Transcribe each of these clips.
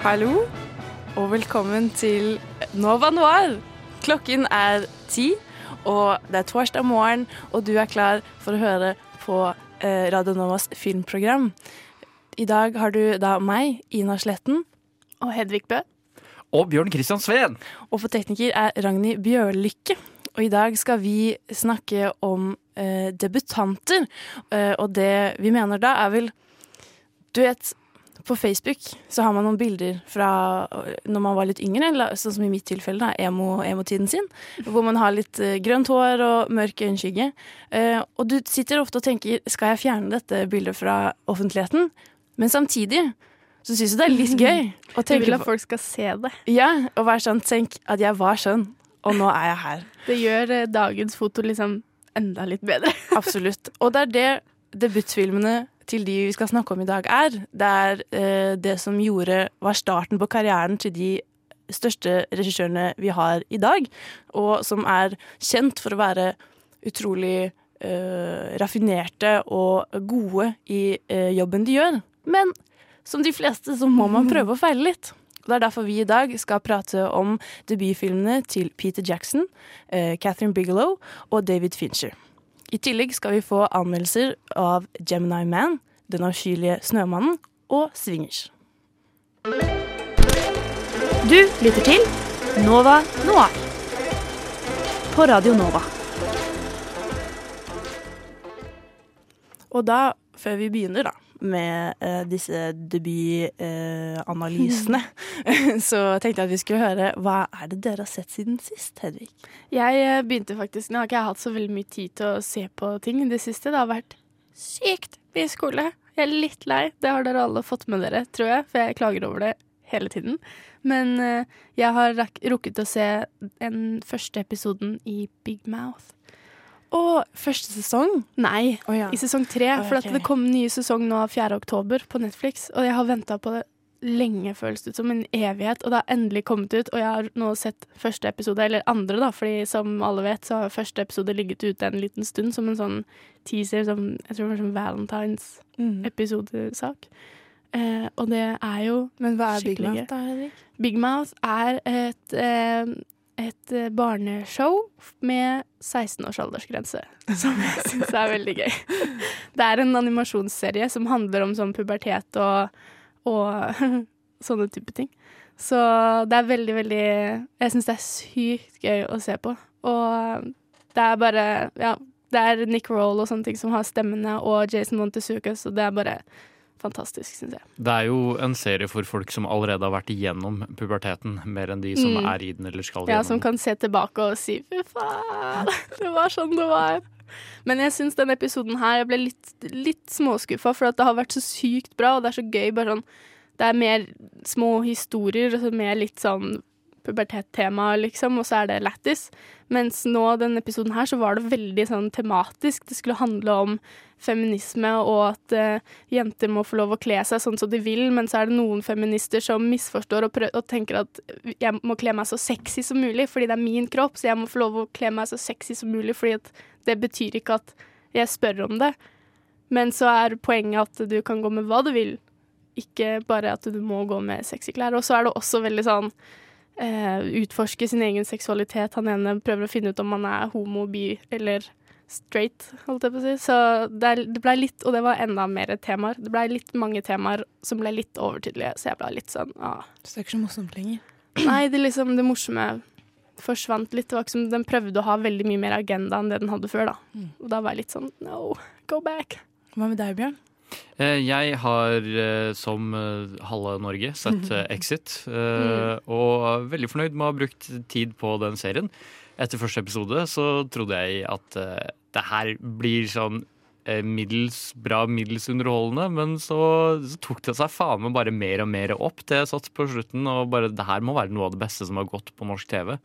Hallo, og velkommen til Nova Noir. Klokken er ti, og det er torsdag morgen, og du er klar for å høre på eh, Radio Novas filmprogram. I dag har du da meg, Ina Sletten. Og Hedvig Bø. Og Bjørn Kristian Sveen. Og for tekniker er Ragnhild Bjørlykke. Og i dag skal vi snakke om eh, debutanter. Eh, og det vi mener da, er vel Du vet, på Facebook så har man noen bilder fra eh, når man var litt yngre, eller sånn som i mitt tilfelle, da, emo- emo-tiden sin. Hvor man har litt eh, grønt hår og mørk øyenskygge. Eh, og du sitter ofte og tenker skal jeg fjerne dette bildet fra offentligheten? Men samtidig så syns du det er litt gøy å Du vil at folk skal se det. Ja, og være sånn Tenk at jeg var skjønn, og nå er jeg her. Det gjør dagens foto liksom enda litt bedre. Absolutt. Og det er det debutfilmene til de vi skal snakke om i dag er. Det er eh, det som gjorde var starten på karrieren til de største regissørene vi har i dag, og som er kjent for å være utrolig eh, raffinerte og gode i eh, jobben de gjør. Men som de fleste så må man prøve å feile litt. Og Det er derfor vi i dag skal prate om debutfilmene til Peter Jackson, eh, Catherine Bigelow og David Fincher. I tillegg skal vi få anmeldelser av Gemini Man, Den avskyelige snømannen og Swingers. Du lytter til Nova Noir på Radio Nova. Og da, før vi begynner da, med eh, disse debutanalysene, så tenkte jeg at vi skulle høre hva er det dere har sett siden sist, Hedvig? Jeg eh, begynte faktisk Nå har ikke jeg hatt så veldig mye tid til å se på ting i det siste. Det har vært sykt mye skole. Jeg er litt lei. Det har dere alle fått med dere, tror jeg, for jeg klager over det hele tiden. Men eh, jeg har rukket å se den første episoden i Big Mouth. Og første sesong? Nei, oh, ja. i sesong tre. For Ok. at det kom ny sesong nå 4. oktober på Netflix, og jeg har venta på det lenge, føles det ut som en evighet, og det har endelig kommet ut. Og jeg har nå sett første episode, eller andre, da, fordi som alle vet, så har første episode ligget ute en liten stund som en sånn teaser, som jeg tror det var sånn Valentines-episodesak. Eh, og det er jo Men hva er Big Mouth da, Henrik? Big Mouth er et, eh, et eh, barneshow med 16 års aldersgrense, som jeg syns er veldig gøy. Det er en animasjonsserie som handler om sånn pubertet og, og sånne type ting. Så det er veldig, veldig Jeg syns det er sykt gøy å se på. Og det er bare Ja, det er Nick Roll og sånne ting som har stemmene, og Jason Montezuma, så det er bare fantastisk, syns jeg. Det er jo en serie for folk som allerede har vært igjennom puberteten, mer enn de som Mm. er i den eller skal igjennom. Ja, som kan se tilbake og si 'fy faen, det var sånn det var'. Men jeg syns denne episoden her Jeg ble litt, litt småskuffa, for det har vært så sykt bra, og det er så gøy. Bare sånn Det er mer små historier, og så mer litt sånn pubertettema, liksom, og så er det lættis. Mens nå, denne episoden her, så var det veldig sånn tematisk. Det skulle handle om feminisme og at uh, jenter må få lov å kle seg sånn som de vil, men så er det noen feminister som misforstår og, og tenker at jeg må kle meg så sexy som mulig fordi det er min kropp, så jeg må få lov å kle meg så sexy som mulig fordi at det betyr ikke at jeg spør om det. Men så er poenget at du kan gå med hva du vil, ikke bare at du må gå med sexy klær. Og så er det også veldig sånn eh, utforske sin egen seksualitet. Han ene prøver å finne ut om han er homo, bi eller straight, holdt jeg på å si. Så det, er, det ble litt, og det var enda mer temaer. Det ble litt mange temaer som ble litt overtydelige, så jeg ble litt sånn ah. Så det er ikke så morsomt lenger. Nei, det liksom, det morsomme forsvant litt. Det var ikke som Den prøvde å ha veldig mye mer agenda enn det den hadde før, da. Og da var jeg litt sånn no, go back. Hva med deg, Bjørn? Eh, Jeg har, eh, som eh, halve Norge, sett Exit. eh, Og er veldig fornøyd med å ha brukt tid på den serien. Etter første episode så trodde jeg at det her blir sånn middels bra, middels underholdende, men så, så tok det seg faen meg bare mer og mer opp til jeg satt på slutten, og bare det her må være noe av det beste som har gått på norsk TV.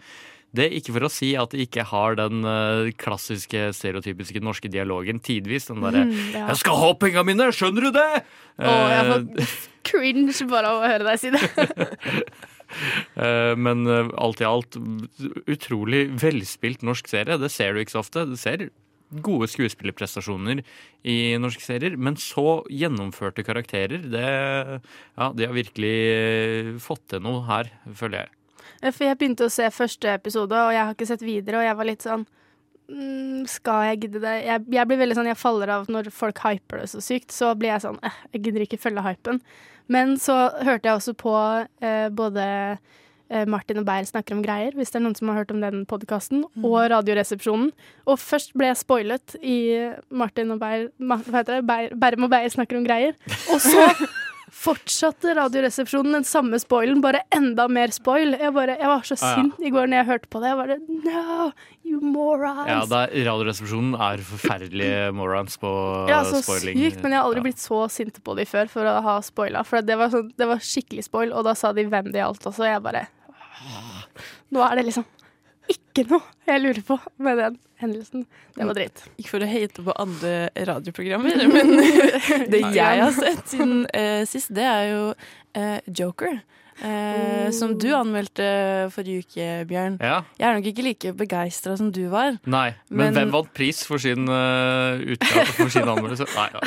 Det er ikke for å si at det ikke har den eh, klassiske, stereotypiske norske dialogen tidvis. Den derre Mm, ja. 'Jeg skal ha penga mine, skjønner du det?' Å, jeg Eh, får cringe bare av å høre deg si det. Eh, Men eh, alt i alt utrolig velspilt norsk serie. Det ser du ikke så ofte. Det ser gode skuespillerprestasjoner i norske serier, men så gjennomførte karakterer. Det, ja, de har virkelig eh, fått til noe her, føler jeg. For jeg begynte å se første episode, og jeg har ikke sett videre, og jeg var litt sånn mm, Skal jeg gidde det? Jeg, jeg blir veldig sånn, jeg faller av når folk hyper det så sykt. Så blir jeg sånn eh, Jeg gidder ikke følge hypen. Men så hørte jeg også på eh, både Martin og Beyer snakker om greier, hvis det er noen som har hørt om den podkasten, og Radioresepsjonen. Og først ble jeg spoilet i Martin og Beyer Hva heter det? Beyer, Berm og Beyer snakker om greier. Og så fortsatte Radioresepsjonen den samme spoilen, bare enda mer spoil. Jeg, bare, jeg var så Ah, ja. sint i går når jeg hørte på det. Jeg bare No, you morons! Ja, er, Radioresepsjonen er forferdelige morons på Ja, så spoiling. sykt, men jeg har aldri Ja. blitt så sint på de før for å ha spoila. For det var, sånn, det var skikkelig spoil, og da sa de hvem det gjaldt også. Jeg bare Nå er det liksom ikke noe jeg lurer på med den hendelsen. Det var dritt. Ikke for å hate på andre radioprogrammer, men det jeg har sett siden eh, sist, det er jo eh, Joker. Eh, Som du anmeldte forrige uke, Bjørn. Ja, Jeg er nok ikke like begeistra som du var. Nei, men, Men- hvem vant pris for sin, uh, utgave, for sin anmeldelse? Nei, ja.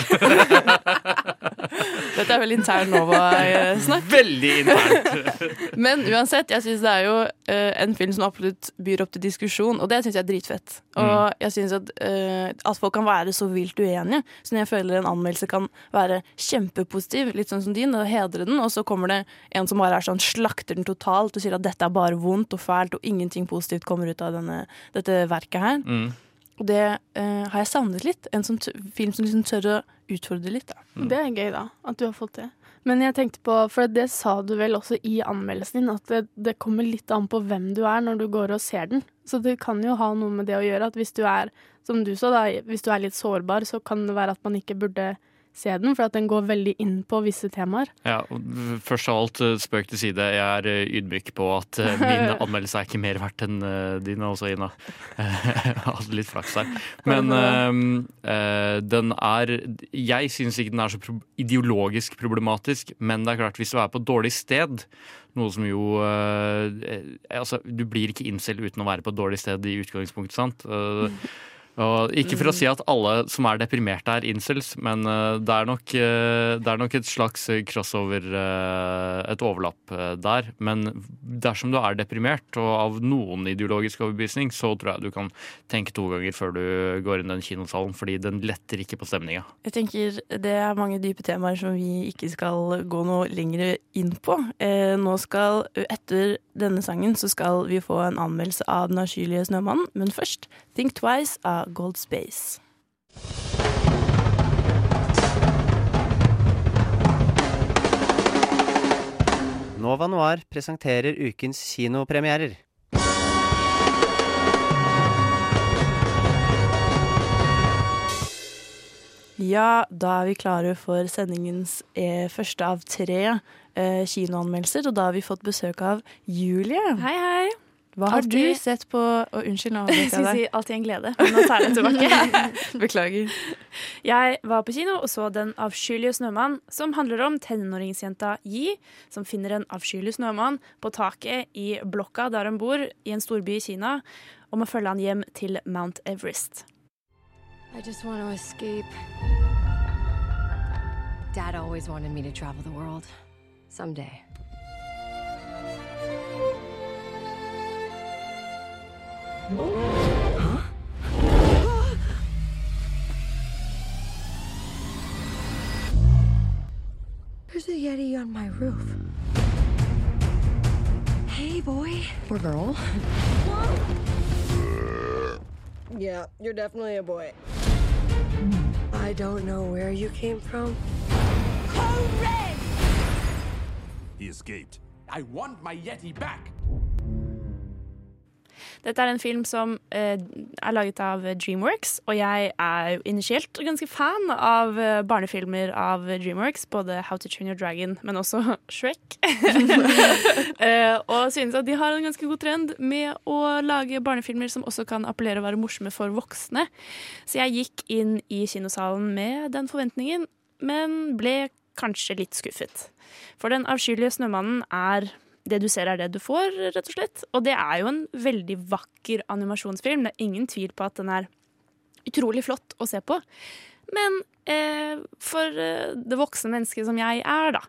Dette er vel intern Nova-snakk. Veldig internt. Men uansett, jeg syns det er jo uh, en film som absolutt byr opp til diskusjon, og det syns jeg er dritfett. Og jeg synes at, uh, at folk kan være så vilt uenige. Så når jeg føler en anmeldelse kan være kjempepositiv, litt sånn som din, og hedre den, og så kommer det en som bare er sånn, slakter den totalt og sier at dette er bare vondt og fælt, og ingenting positivt kommer ut av denne, dette verket her. Mm. Og det eh, har jeg savnet litt. En sånn t film som liksom tør å utfordre litt. Da. Det er gøy, da, at du har fått det. Men jeg tenkte på, for det sa du vel også i anmeldelsen din, at det, det kommer litt an på hvem du er når du går og ser den. Så det kan jo ha noe med det å gjøre at hvis du er, som du sa, da, hvis du er litt sårbar, så kan det være at man ikke burde se den, for den går veldig inn på visse temaer. Ja, først av alt, eh, spøk til side. Jeg er eh, ydmyk på at eh, min anmeldelse er ikke mer verdt enn din også, Ina. Jeg hadde litt flaks der. Men eh, den er Jeg syns ikke den er så pro ideologisk problematisk, men det er klart, hvis du er på et dårlig sted noe som jo eh, Altså, du blir ikke incel uten å være på et dårlig sted i utgangspunktet, sant? Eh, og ikke for å si at alle som er deprimerte er incels, men eh, det, er nok, eh, det er nok et slags crossover, eh, et overlapp der. Men dersom du er deprimert og av noen ideologisk overbevisning, så tror jeg du kan tenke to ganger før du går inn den kinosalen, fordi den letter ikke på stemninga. Jeg tenker Det er mange dype temaer som vi ikke skal gå noe lenger inn på. Nå skal, Etter denne sangen så skal vi få en anmeldelse av Den avskyelige snømannen, men først Think Twice av Gold Space. Nova Noir presenterer ukens kinopremierer. Ja, da er vi klare for sendingens eh, første av tre eh, kinoanmeldelser, og da har vi fått besøk av Julie. Hei, hei. Hva har Alltid- du sett på oh, Unnskyld, nå Jeg avbrøt jeg si alltid en glede, men nå tar jeg det tilbake. Beklager. Jeg var på kino og så Den avskyelige snømann, som handler om tenåringsjenta Yi, som finner en avskyelig snømann på taket i blokka der hun bor, i en storby i Kina, og må følge han hjem til Mount Everest. I just want to escape. Dad always wanted me to travel the world. Someday. There's a Yeti on my roof. Hey, boy. Or girl. Yeah, you're definitely a boy. I don't know where you came from. He escaped. I want my Yeti back. Dette er en film som eh, er laget av Dreamworks, og jeg er initielt ganske fan av eh, barnefilmer av Dreamworks. Både How to Train Your Dragon, men også Shrek. eh, og synes at de har en ganske god trend med å lage barnefilmer som også kan appellere og være morsomme for voksne. Så jeg gikk inn i kinosalen med den forventningen, men ble kanskje litt skuffet. For Den avskyelige snømannen er det du ser er det du får, rett og slett. Og det er jo en veldig vakker animasjonsfilm. Det er ingen tvil på at den er utrolig flott å se på. Men eh, for eh, det voksne mennesket som jeg er, da,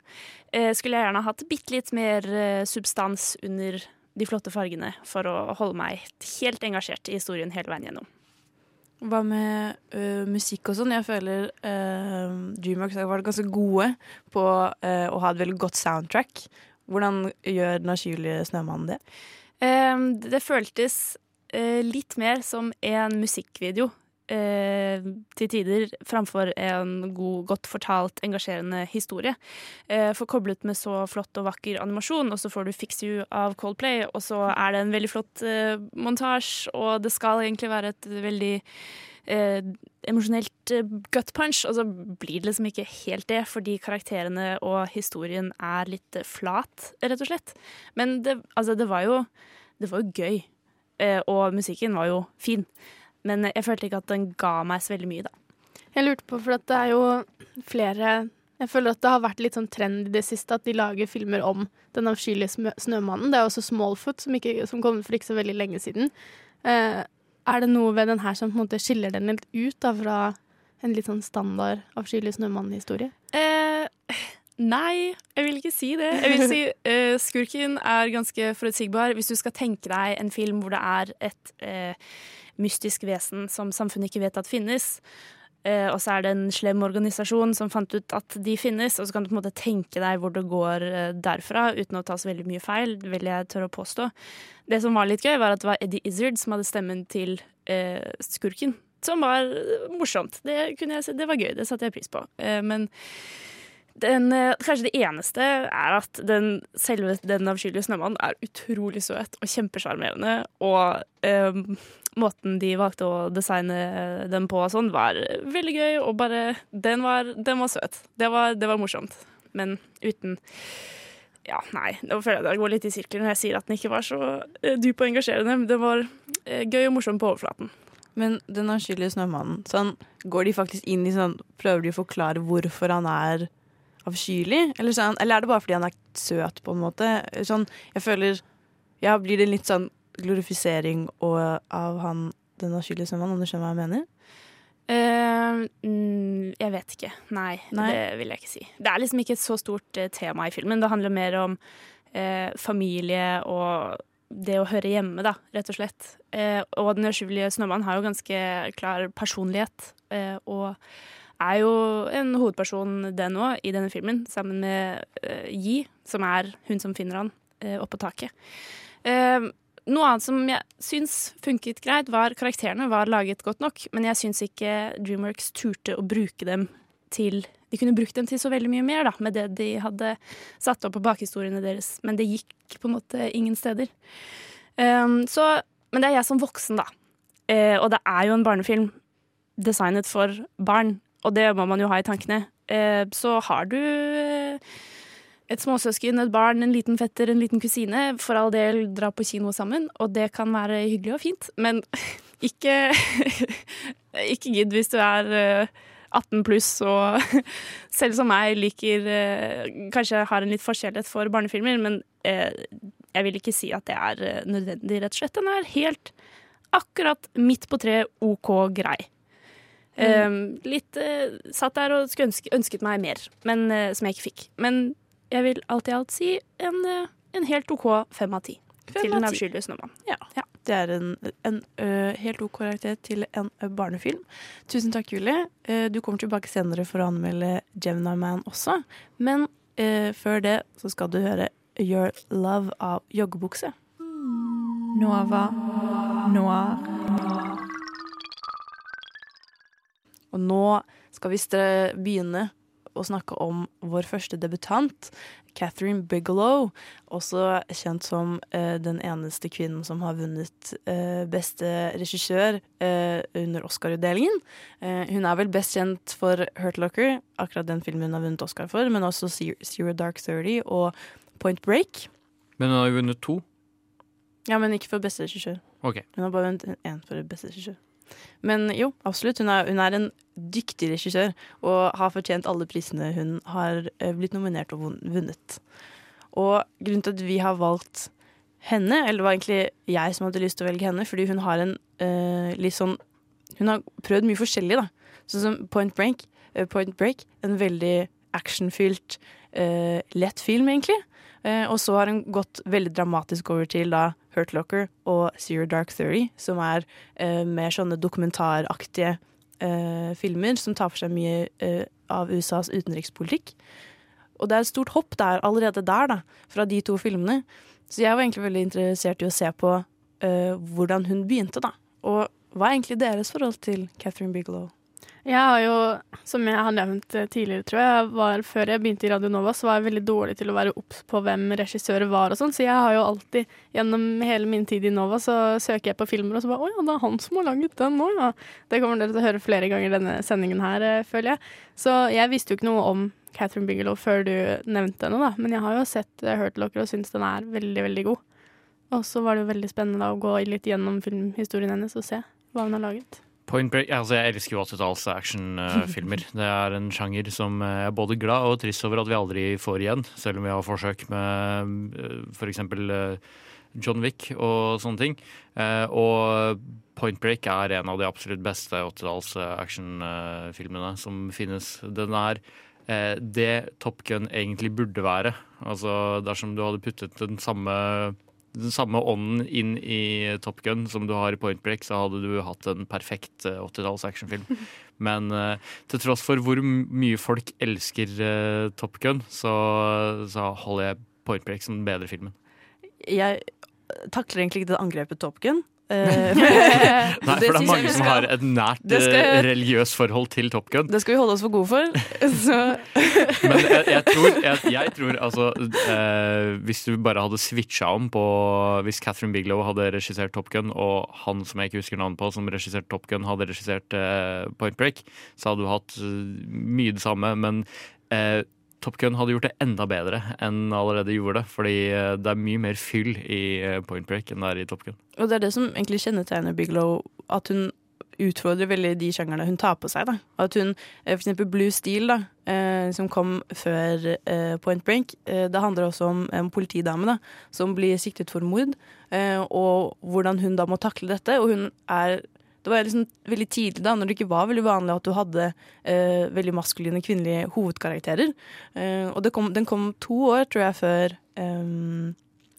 eh, skulle jeg gjerne hatt bitte litt mer eh, substans under de flotte fargene for å holde meg helt engasjert i historien hele veien gjennom. Hva med uh, musikk og sånn? Jeg føler uh, Dreamworks har vært ganske gode på uh, å ha et veldig godt soundtrack. Hvordan gjør Den avskyelige snømannen det? Eh, det føltes litt mer som en musikkvideo eh, til tider, framfor en god, godt fortalt, engasjerende historie. Eh, for koblet med så flott og vakker animasjon, og så får du Fix You av Coldplay, og så er det en veldig flott eh, montasje, og det skal egentlig være et veldig eh, emosjonelt eh, gut punch, og så blir det liksom ikke helt det, fordi karakterene og historien er litt eh, flat, rett og slett. Men det, altså, det var jo det var jo gøy, og musikken var jo fin. Men jeg følte ikke at den ga meg så veldig mye, da. Jeg lurte på, for at det er jo flere Jeg føler at det har vært litt sånn trend i det siste at de lager filmer om Den avskyelige snømannen. Det er også Smallfoot, som, ikke, som kom for ikke så veldig lenge siden. Eh, er det noe ved den her som på en måte skiller den litt ut da, fra en litt sånn standard avskyelig snømann-historie? Eh, nei, jeg vil ikke si det. Jeg vil si eh, Skurken er ganske forutsigbar. Hvis du skal tenke deg en film hvor det er et eh, mystisk vesen som samfunnet ikke vet at finnes, eh, og så er det en slem organisasjon som fant ut at de finnes, og så kan du på en måte tenke deg hvor det går eh, derfra, uten å ta så veldig mye feil, vil jeg tørre å påstå. Det som var litt gøy, var at det var Eddie Izzard som hadde stemmen til eh, skurken. Som var morsomt. Det, kunne jeg, det var gøy, det satte jeg pris på. Men den, eh, kanskje det eneste er at den, selve den avskyelige snømannen er utrolig søt og kjempesjarmerende. Og eh, måten de valgte å designe den på og sånn, var veldig gøy. Og bare Den var, den var søt. Det var, det var morsomt. Men uten Ja, nei, nå føler jeg det går litt i sirkler når jeg sier at den ikke var så eh, dyp og engasjerende. Men den var eh, gøy og morsom på overflaten. Men Den avskyelige snømannen, sånn, går de faktisk inn i sånn Prøver de å forklare hvorfor han er avskyelig? Eller, sånn, eller er det bare fordi han er søt, på en måte? Sånn, jeg føler Ja, blir det litt sånn glorifisering og, av han den avskyelige snømannen, om du skjønner hva jeg mener? Uh, jeg vet ikke. Nei, Nei. det vil jeg ikke si. Det er liksom ikke et så stort eh, tema i filmen. Det handler mer om uh, familie og det å høre hjemme, da, rett og slett. Eh, og Den uskyldige snømannen har jo ganske klar personlighet. Eh, og er jo en hovedperson, den òg, i denne filmen, sammen med uh, Yi, som er hun som finner han uh, oppå taket. Uh, noe annet som jeg syns funket greit, var karakterene var laget godt nok, men jeg syns ikke Dreamworks turte å bruke dem til De kunne brukt dem til så veldig mye mer da, med det de hadde satt opp på bakhistoriene deres, men det gikk på en måte ingen steder. Um, så, men det er jeg som voksen, da. Uh, og det er jo en barnefilm designet for barn, og det må man jo ha i tankene. Eh, så har du eh, et småsøsken, et barn, en liten fetter, en liten kusine, for all del dra på kino sammen, og det kan være hyggelig og fint, men ikke Ikke gidd hvis du er eh, 18 pluss og selv som meg liker eh, Kanskje har en litt forskjellighet for barnefilmer, men eh, jeg vil ikke si at det er eh, nødvendig, rett og slett. Den er helt akkurat midt på treet, OK grei. Eh, litt eh, satt der og skulle ønske, ønsket meg mer, men eh, som jeg ikke fikk. Men jeg vil alt i alt si en, eh, en helt OK fem av ti til Den avskyelige snømannen. Ja. Det er en, en ø, helt ok karakter til en ø, barnefilm. Tusen takk, Julie. Uh, du kommer tilbake senere for å anmelde Gemini Man også. Men eh, før det så skal du høre Your Love av Joggebukse. Nova Noir. Og nå skal vi begynne å snakke om vår første debutant, Catherine Bigelow, også kjent som eh, den eneste kvinnen som har vunnet eh, beste regissør eh, under Oscar-utdelingen. Eh, hun er vel best kjent for Hurt Locker, akkurat den filmen hun har vunnet Oscar for, men også Zero Zero Dark Thirty og Point Break. Men hun har jo vunnet to. Ja, men ikke for beste regissør. Okay. Hun har bare vunnet én for beste regissør. Men jo, absolutt. Hun er, hun er en dyktig regissør og har fortjent alle prisene hun har eh, blitt nominert og vunnet. Og grunnen til at vi har valgt henne, eller det var egentlig jeg som hadde lyst til å velge henne, fordi hun har en uh, litt sånn Hun har prøvd mye forskjellig, da. Sånn som Point Break. Uh, Point Break en veldig actionfylt, uh, lett film, egentlig. Eh, og så har hun gått veldig dramatisk over til da Hurt Locker og Zero Dark Theory, som er eh, mer sånne dokumentaraktige eh, filmer som tar for seg mye av USAs utenrikspolitikk. Og det er et stort hopp der allerede der, da, fra de to filmene. Så jeg var egentlig veldig interessert i å se på hvordan hun begynte, da. Og hva er egentlig deres forhold til Catherine Bigelow? Jeg har jo, som jeg har nevnt eh, tidligere, tror jeg, var, før jeg begynte i Radio Nova, så var jeg veldig dårlig til å være obs på hvem regissører var og sånn, så jeg har jo alltid, gjennom hele min tid i Nova, så søker jeg på filmer og så bare Å ja, det er han som har laget den nå, ja. Det kommer dere til å høre flere ganger denne sendingen her, eh, føler jeg. Så jeg visste jo ikke noe om Catherine Bigelow før du nevnte henne, da, men jeg har jo sett Hurt Locker og syns den er veldig, veldig god. Og så var det jo veldig spennende da, å gå litt gjennom filmhistorien hennes og se hva hun har laget. Point Break, altså Jeg elsker jo 80-talls actionfilmer. det er en sjanger som jeg er både glad og trist over at vi aldri får igjen, selv om vi har forsøk med eh, f.eks. John Wick og sånne ting. Eh, Og Point Break er en av de absolutt beste 80-talls actionfilmene som finnes. Den er eh, det Top Gun egentlig burde være. Altså Dersom du hadde puttet den samme den samme ånden inn i Top Gun som du har i Point Break, så hadde du hatt en perfekt eh, 80-talls actionfilm. Men uh, til tross for hvor mye folk elsker uh, Top Gun, så, så holder jeg Point Break som den bedre filmen. Jeg takler egentlig ikke det angrepet Top Gun. Eh, Nei, for det er mange som har et nært Det skal- eh, religiøst forhold til Top Gun. Det skal vi holde oss for gode for. Så Men jeg, jeg tror, jeg, jeg tror altså eh, Hvis du bare hadde switcha om på Hvis Catherine Bigelow hadde regissert Top Gun, og han som jeg ikke husker navnet på, som regisserte Top Gun, hadde regissert eh, Point Break, så hadde du hatt eh, mye det samme. Men eh, Top Gun hadde gjort det enda bedre enn allerede gjorde det. Fordi eh, det er mye mer fyll i eh, Point Break enn det er i Top Gun. Og det er det som egentlig kjennetegner Bigelow, at hun utfordrer veldig de sjangerne hun tar på seg. Da. At hun, eh, For eksempel Blue Steel, da, som kom før Point Break, det handler også om en politidame da, som blir siktet for mord, og hvordan hun da må takle dette. Og hun er det var liksom veldig tidlig da, når det ikke var veldig vanlig at du hadde eh, veldig maskuline kvinnelige hovedkarakterer. Eh, og kom, den kom to år, tror jeg, før eh,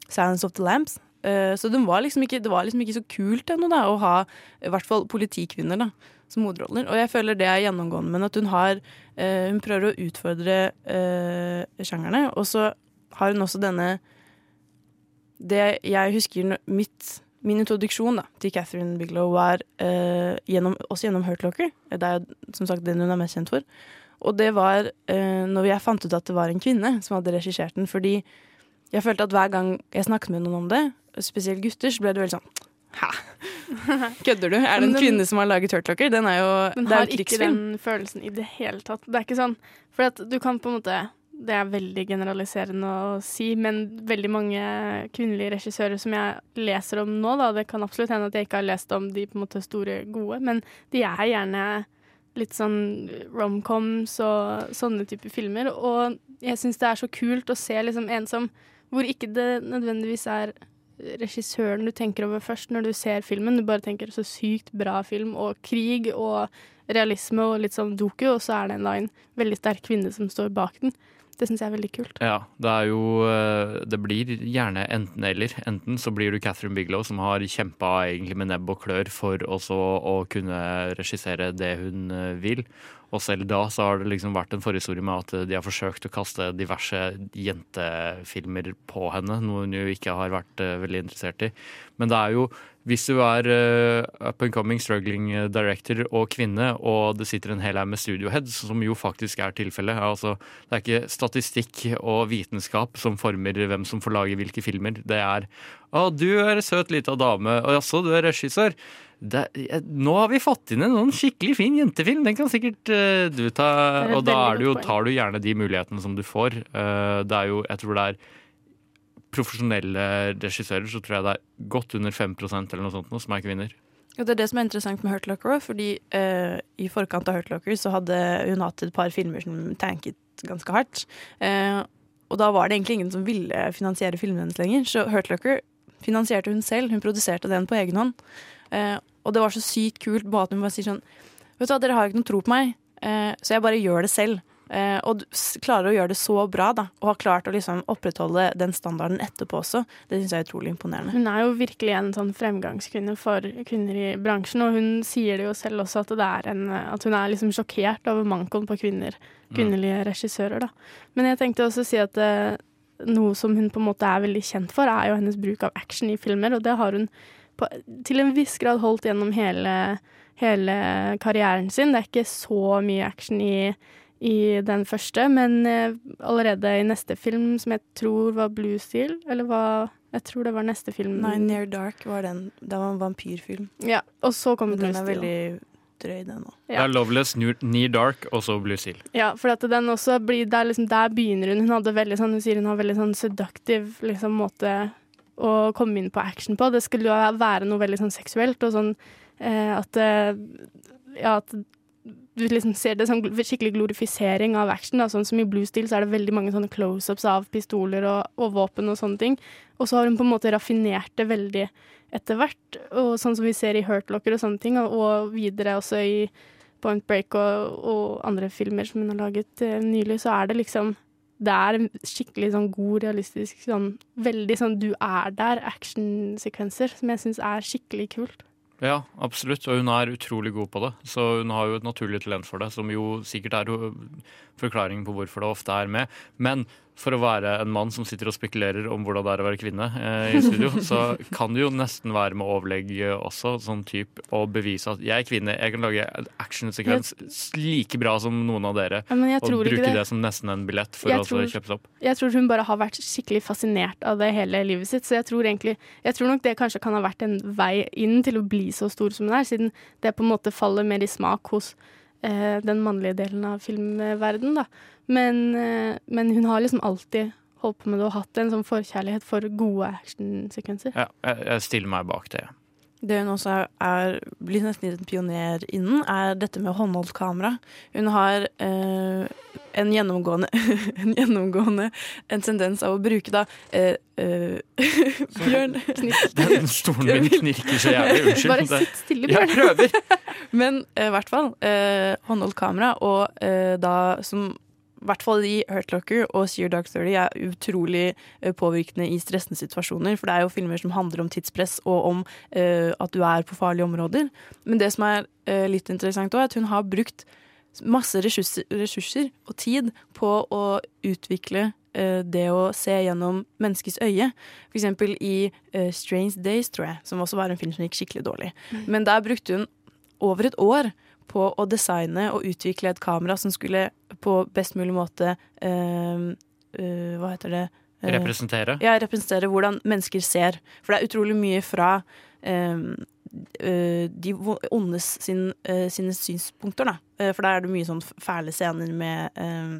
Silence of the Lambs. Eh, så var liksom ikke, det var liksom ikke så kult ennå da, å ha i hvert fall politikvinner da, som hovedroller. Og jeg føler det er gjennomgående, men at hun har eh, Hun prøver å utfordre eh, sjangerne. Og så har hun også denne Det jeg husker mitt Min introduksjon da, til Catherine Bigelow var eh, gjennom, også gjennom Hurt Locker. Det er som sagt den hun er mest kjent for. Og det var eh, når jeg fant ut at det var en kvinne som hadde regissert den. Fordi jeg følte at hver gang jeg snakket med noen om det, spesielt gutter, så ble det veldig sånn Hæ? Kødder du? Er det en den- kvinne som har laget Hurt Locker? Den er jo, Den det er har jo ikke den følelsen i det hele tatt. Det er ikke sånn For at du kan på en måte Det er veldig generaliserende å si, men veldig mange kvinnelige regissører som jeg leser om nå, da, det kan absolutt hende at jeg ikke har lest om de på en måte store gode, men de er gjerne litt sånn romcoms og sånne typer filmer. Og jeg syns det er så kult å se liksom en som Hvor ikke det nødvendigvis er regissøren du tenker over først når du ser filmen. Du bare tenker så sykt bra film, og krig og realisme og litt sånn doku, og så er det en, da en veldig sterk kvinne som står bak den. Det syns jeg er veldig kult. Ja, det er jo eh, Det blir gjerne enten-eller. Enten så blir du Catherine Bigelow, som har kjempa egentlig med nebb og klør for også å kunne regissere det hun eh, vil. Og selv da så har det liksom vært en forhistorie med at de har forsøkt å kaste diverse jentefilmer på henne, noe hun jo ikke har vært eh, veldig interessert i. Men det er jo, hvis du er uh, up and coming struggling director og kvinne, og det sitter en hel haug med studioheads, som jo faktisk er tilfellet altså, Det er ikke statistikk og vitenskap som former hvem som får lage hvilke filmer. Det er 'Å, du er søt lita dame', og 'jaså, du er regissør'. Det, eh, nå har vi fått inn en sånn skikkelig fin jentefilm, den kan sikkert uh, du ta. Og da er jo, tar du gjerne de mulighetene som du får. Uh, det er jo, jeg tror det er profesjonelle regissører, så tror jeg det er godt under 5% eller noe sånt nå, som er kvinner. Og det er det som er interessant med Hurt Locker òg, fordi uh, i forkant av Hurt Locker så hadde hun hatt et par filmer som tanket ganske hardt. Uh, og da var det egentlig ingen som ville finansiere filmene hennes lenger, så Hurt Locker finansierte hun selv. Hun produserte den på egen hånd. Uh, og det var så sykt kult bare at hun bare sier sånn Vet du hva, dere har ikke noe tro på meg, så jeg bare gjør det selv. Eh, og klarer å gjøre det så bra, da, og har klart å liksom opprettholde den standarden etterpå også. Det syns jeg er utrolig imponerende. Hun er jo virkelig en sånn fremgangskvinne for kvinner i bransjen, og hun sier det jo selv også at, det er en, at hun er liksom sjokkert over mankoen på kvinner, kvinnelige regissører. Da. Men jeg tenkte også å si at eh, noe som hun på en måte er veldig kjent for, er jo hennes bruk av action i filmer, og det har hun på, til en viss grad holdt gjennom hele, hele karrieren sin. Det er ikke så mye action i, i den første, men eh, allerede i neste film, som jeg tror var Blue Steel, eller hva Jeg tror det var neste film. Nei, Near Dark var den. Det var en vampyrfilm. Ja, og så kom Blue den er Steel. veldig drøy, den òg. Det er Loveless, Near Dark og så Blue Seal. Ja, for at den også blir, der, liksom, der begynner hun. Hun hadde veldig sånn, hun sier hun har veldig sånn seductive liksom, måte å komme inn på action på. Det skulle jo være noe veldig sånn seksuelt og sånn eh, at eh, Ja, at du liksom ser det som gl- skikkelig glorifisering av action. Da. Sånn som i Blue Steel så er det veldig mange sånne close-ups av pistoler og, og våpen og sånne ting. Og så har hun på en måte raffinert det veldig etter hvert, og sånn som vi ser i Hurt Locker og sånne ting, og, og videre også i Point Break og, og andre filmer som hun har laget eh, nylig, så er det liksom Det er en skikkelig sånn god, realistisk sånn Veldig sånn du er der, actionsekvenser, som jeg syns er skikkelig kult. Ja, absolutt. Og hun er utrolig god på det. Så hun har jo et naturlig talent for det, som jo sikkert er forklaringen på hvorfor det ofte er med. Men for å være en mann som sitter og spekulerer om hvordan det er å være kvinne eh, i studio, så kan det jo nesten være med overlegg også, sånn type å bevise at jeg er kvinne, jeg kan lage en actionsekvens like bra som noen av dere, Ja, og bruke det. det. som nesten en billett for Jeg å tror- kjøpe seg opp. Jeg tror hun bare har vært skikkelig fascinert av det hele livet sitt. Så jeg tror egentlig Jeg tror nok det kanskje kan ha vært en vei inn til å bli så stor som hun er, siden det på en måte faller mer i smak hos den mannlige delen av filmverden da. Men, eh, men hun har liksom alltid holdt på med det og hatt en sånn forkjærlighet for gode actionsekvenser. Ja, jeg, jeg stiller meg bak det. Det hun også er, er blir nesten litt pioner innen, er dette med håndholdt kamera. Hun har eh, en gjennomgående en gjennomgående en tendens av å bruke da eh, eh, Bjørn Den stolen min knirker så jævlig. Unnskyld. Bare sitt stille, Bjørn. Jeg prøver. Men eh, i hvert fall eh, håndholdt kamera, og eh, da som i hvert fall i Hurt Locker og Sear Dark 30 er utrolig eh, påvirkende i stressende situasjoner. For det er jo filmer som handler om tidspress og om uh, at du er på farlige områder. Men det som er uh, litt interessant òg, er at hun har brukt masse ressurser, ressurser og tid på å utvikle uh, det å se gjennom menneskets øye. For eksempel i Strange Days, tror jeg, som også var en film som gikk skikkelig dårlig. Men der brukte hun over et år på å designe og utvikle et kamera som skulle på best mulig måte eh, eh, Hva heter det? Eh, Representere? Ja, representere hvordan mennesker ser. For det er utrolig mye fra eh, de ondes sin, sine synspunkter, da. For da er det mye sånn fæle scener med eh,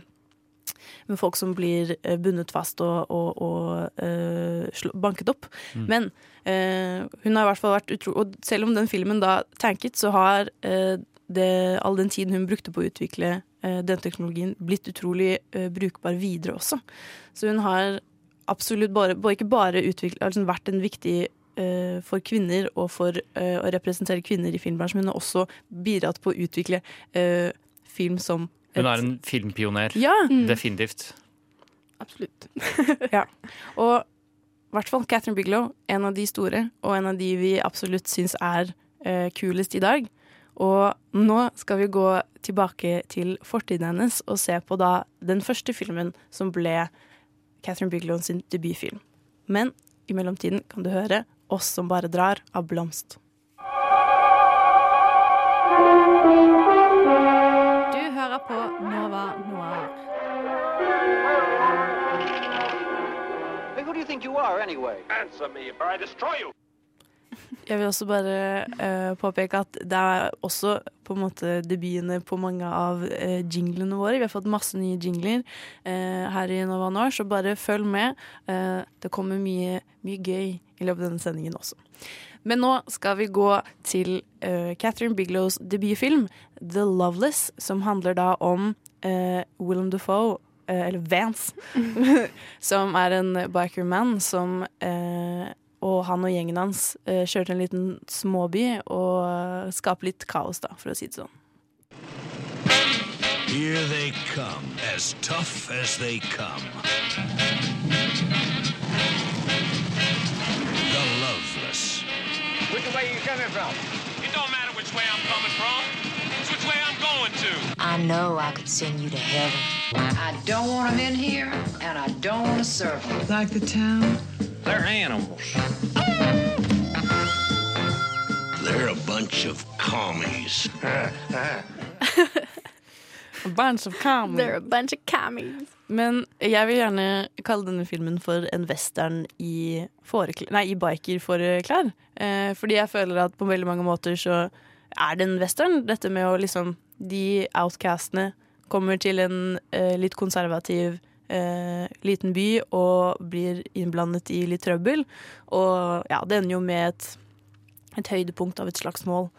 med folk som blir bundet fast og, og, og uh, banket opp. Mm. Men uh, hun har i hvert fall vært utro... Og selv om den filmen da tanket, så har eh, det, all den tiden hun brukte på å utvikle eh, den teknologien, blitt utrolig eh, brukbar videre også. Så hun har absolutt bare, bare ikke bare utviklet, altså vært en viktig eh, for kvinner og for eh, å representere kvinner i filmbransjen, men har også bidratt på å utvikle eh, film som Hun er en filmpioner. Ja. Mm. Definitivt. Absolutt. ja. Og i hvert fall Catherine Bigelow, en av de store, og en av de vi absolutt syns er eh, kulest i dag. Og nå skal vi gå tilbake til fortiden hennes og se på da den første filmen som ble Catherine Bigelow sin debutfilm. Men i mellomtiden kan du høre Oss som bare drar av Blomst. Du hører på Nova Noir. Hey, who do you think you are, anyway? Answer me, or I destroy you. Jeg vil også bare uh, påpeke at det er også på en måte debutene på mange av uh, jinglene våre. Vi har fått masse nye jingler uh, her i Nova Noir, så bare følg med. Det kommer mye, mye gøy i løpet av denne sendingen også. Men nå skal vi gå til Catherine Biglows debutfilm, The Loveless, som handler da om Willem Dafoe, eh, eller Vance, som er en bikerman som eh, og han og gjengen hans eh, kjørte en liten småby og uh, skaper litt kaos, da, for å si det sånn. Here they come, as tough as they come. The Loveless. Which way you coming from? It don't matter which way I'm coming from. It's which way I'm going to. I know I could send you to heaven. I don't want them in here, and I don't want to serve them. Like the town? They're animals. They're a bunch of commies. A bunch of commies. They're a bunch of commies. Men jeg vil gjerne kalle denne filmen for en western i, nei, i bikerforklær. Eh, fordi jeg føler at på veldig mange måter så er det en western. Dette med å liksom De outcastene kommer til en eh, litt konservativ eh, liten by og blir innblandet i litt trøbbel. Og ja, det ender jo med et, et høydepunkt av et slagsmål.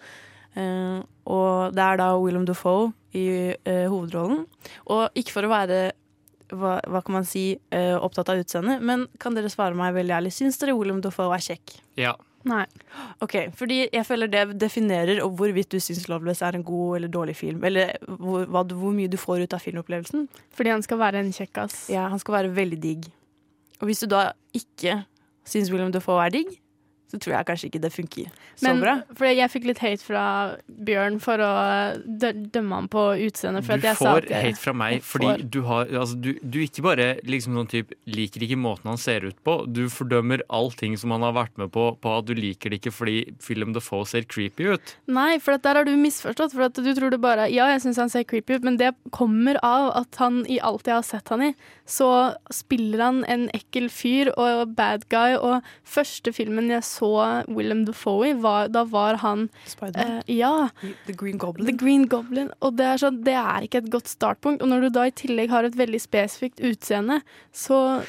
Eh, og det er da Willem Dafoe i eh, hovedrollen. Og ikke for å være hva, hva kan man si, eh, opptatt av utseendet, men kan dere svare meg veldig ærlig, syns dere Willem Dafoe er kjekk? Ja. Nei. Ok, fordi jeg føler det definerer hvorvidt du syns Loveless er en god eller dårlig film. Eller hvor, hva, hvor mye du får ut av filmopplevelsen. Fordi han skal være en kjekkas. Ja, han skal være veldig digg. Og hvis du da ikke syns William Defoe er digg, så tror jeg kanskje ikke det funker så Men bra. fordi jeg fikk litt hate fra Bjørn for å dø dømme ham på utseendet. Du at jeg sa får at jeg- hate fra meg fordi får- du har altså, du, du ikke bare liksom noen typ, liker ikke måten han ser ut på, du fordømmer allting som han har vært med på, på at du liker det ikke fordi Film Defoe ser creepy ut. Nei, for at der har du misforstått. For at du tror det bare Ja, jeg syns han ser creepy ut, men det kommer av at han i alt jeg har sett han i, så spiller han en ekkel fyr og bad guy. Og første filmen jeg så Willem Dafoe i, var, da var han Spiderman? eh, ja. The Green Goblin. The Green Goblin. Og det er, så, det er ikke et godt startpunkt. Og når du da i tillegg har et veldig spesifikt utseende, så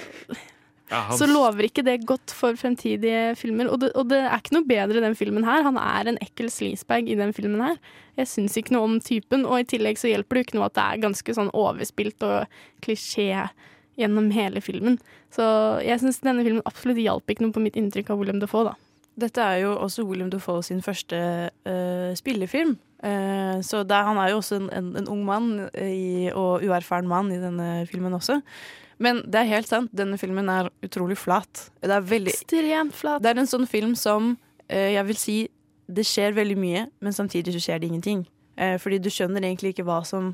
Ja, han- så lover ikke det godt for fremtidige filmer. Og det, og det er ikke noe bedre i den filmen her. Han er en ekkel sleazebag i den filmen her. Jeg syns ikke noe om typen, og i tillegg så hjelper det jo ikke noe at det er ganske sånn overspilt og klisjé gjennom hele filmen. Så jeg syns denne filmen absolutt hjalp ikke noe på mitt inntrykk av William Defoe, da. Dette er jo også William Dafoe sin første uh, spillefilm. Uh, så er- han er jo også en, en, en ung mann i, og uerfaren mann i denne filmen også. Men det er helt sant, denne filmen er utrolig flat. Det er veldig Ekstremt flat. Det er en sånn film som uh, jeg vil si det skjer veldig mye, men samtidig så skjer det ingenting. Eh, fordi du skjønner egentlig ikke hva som,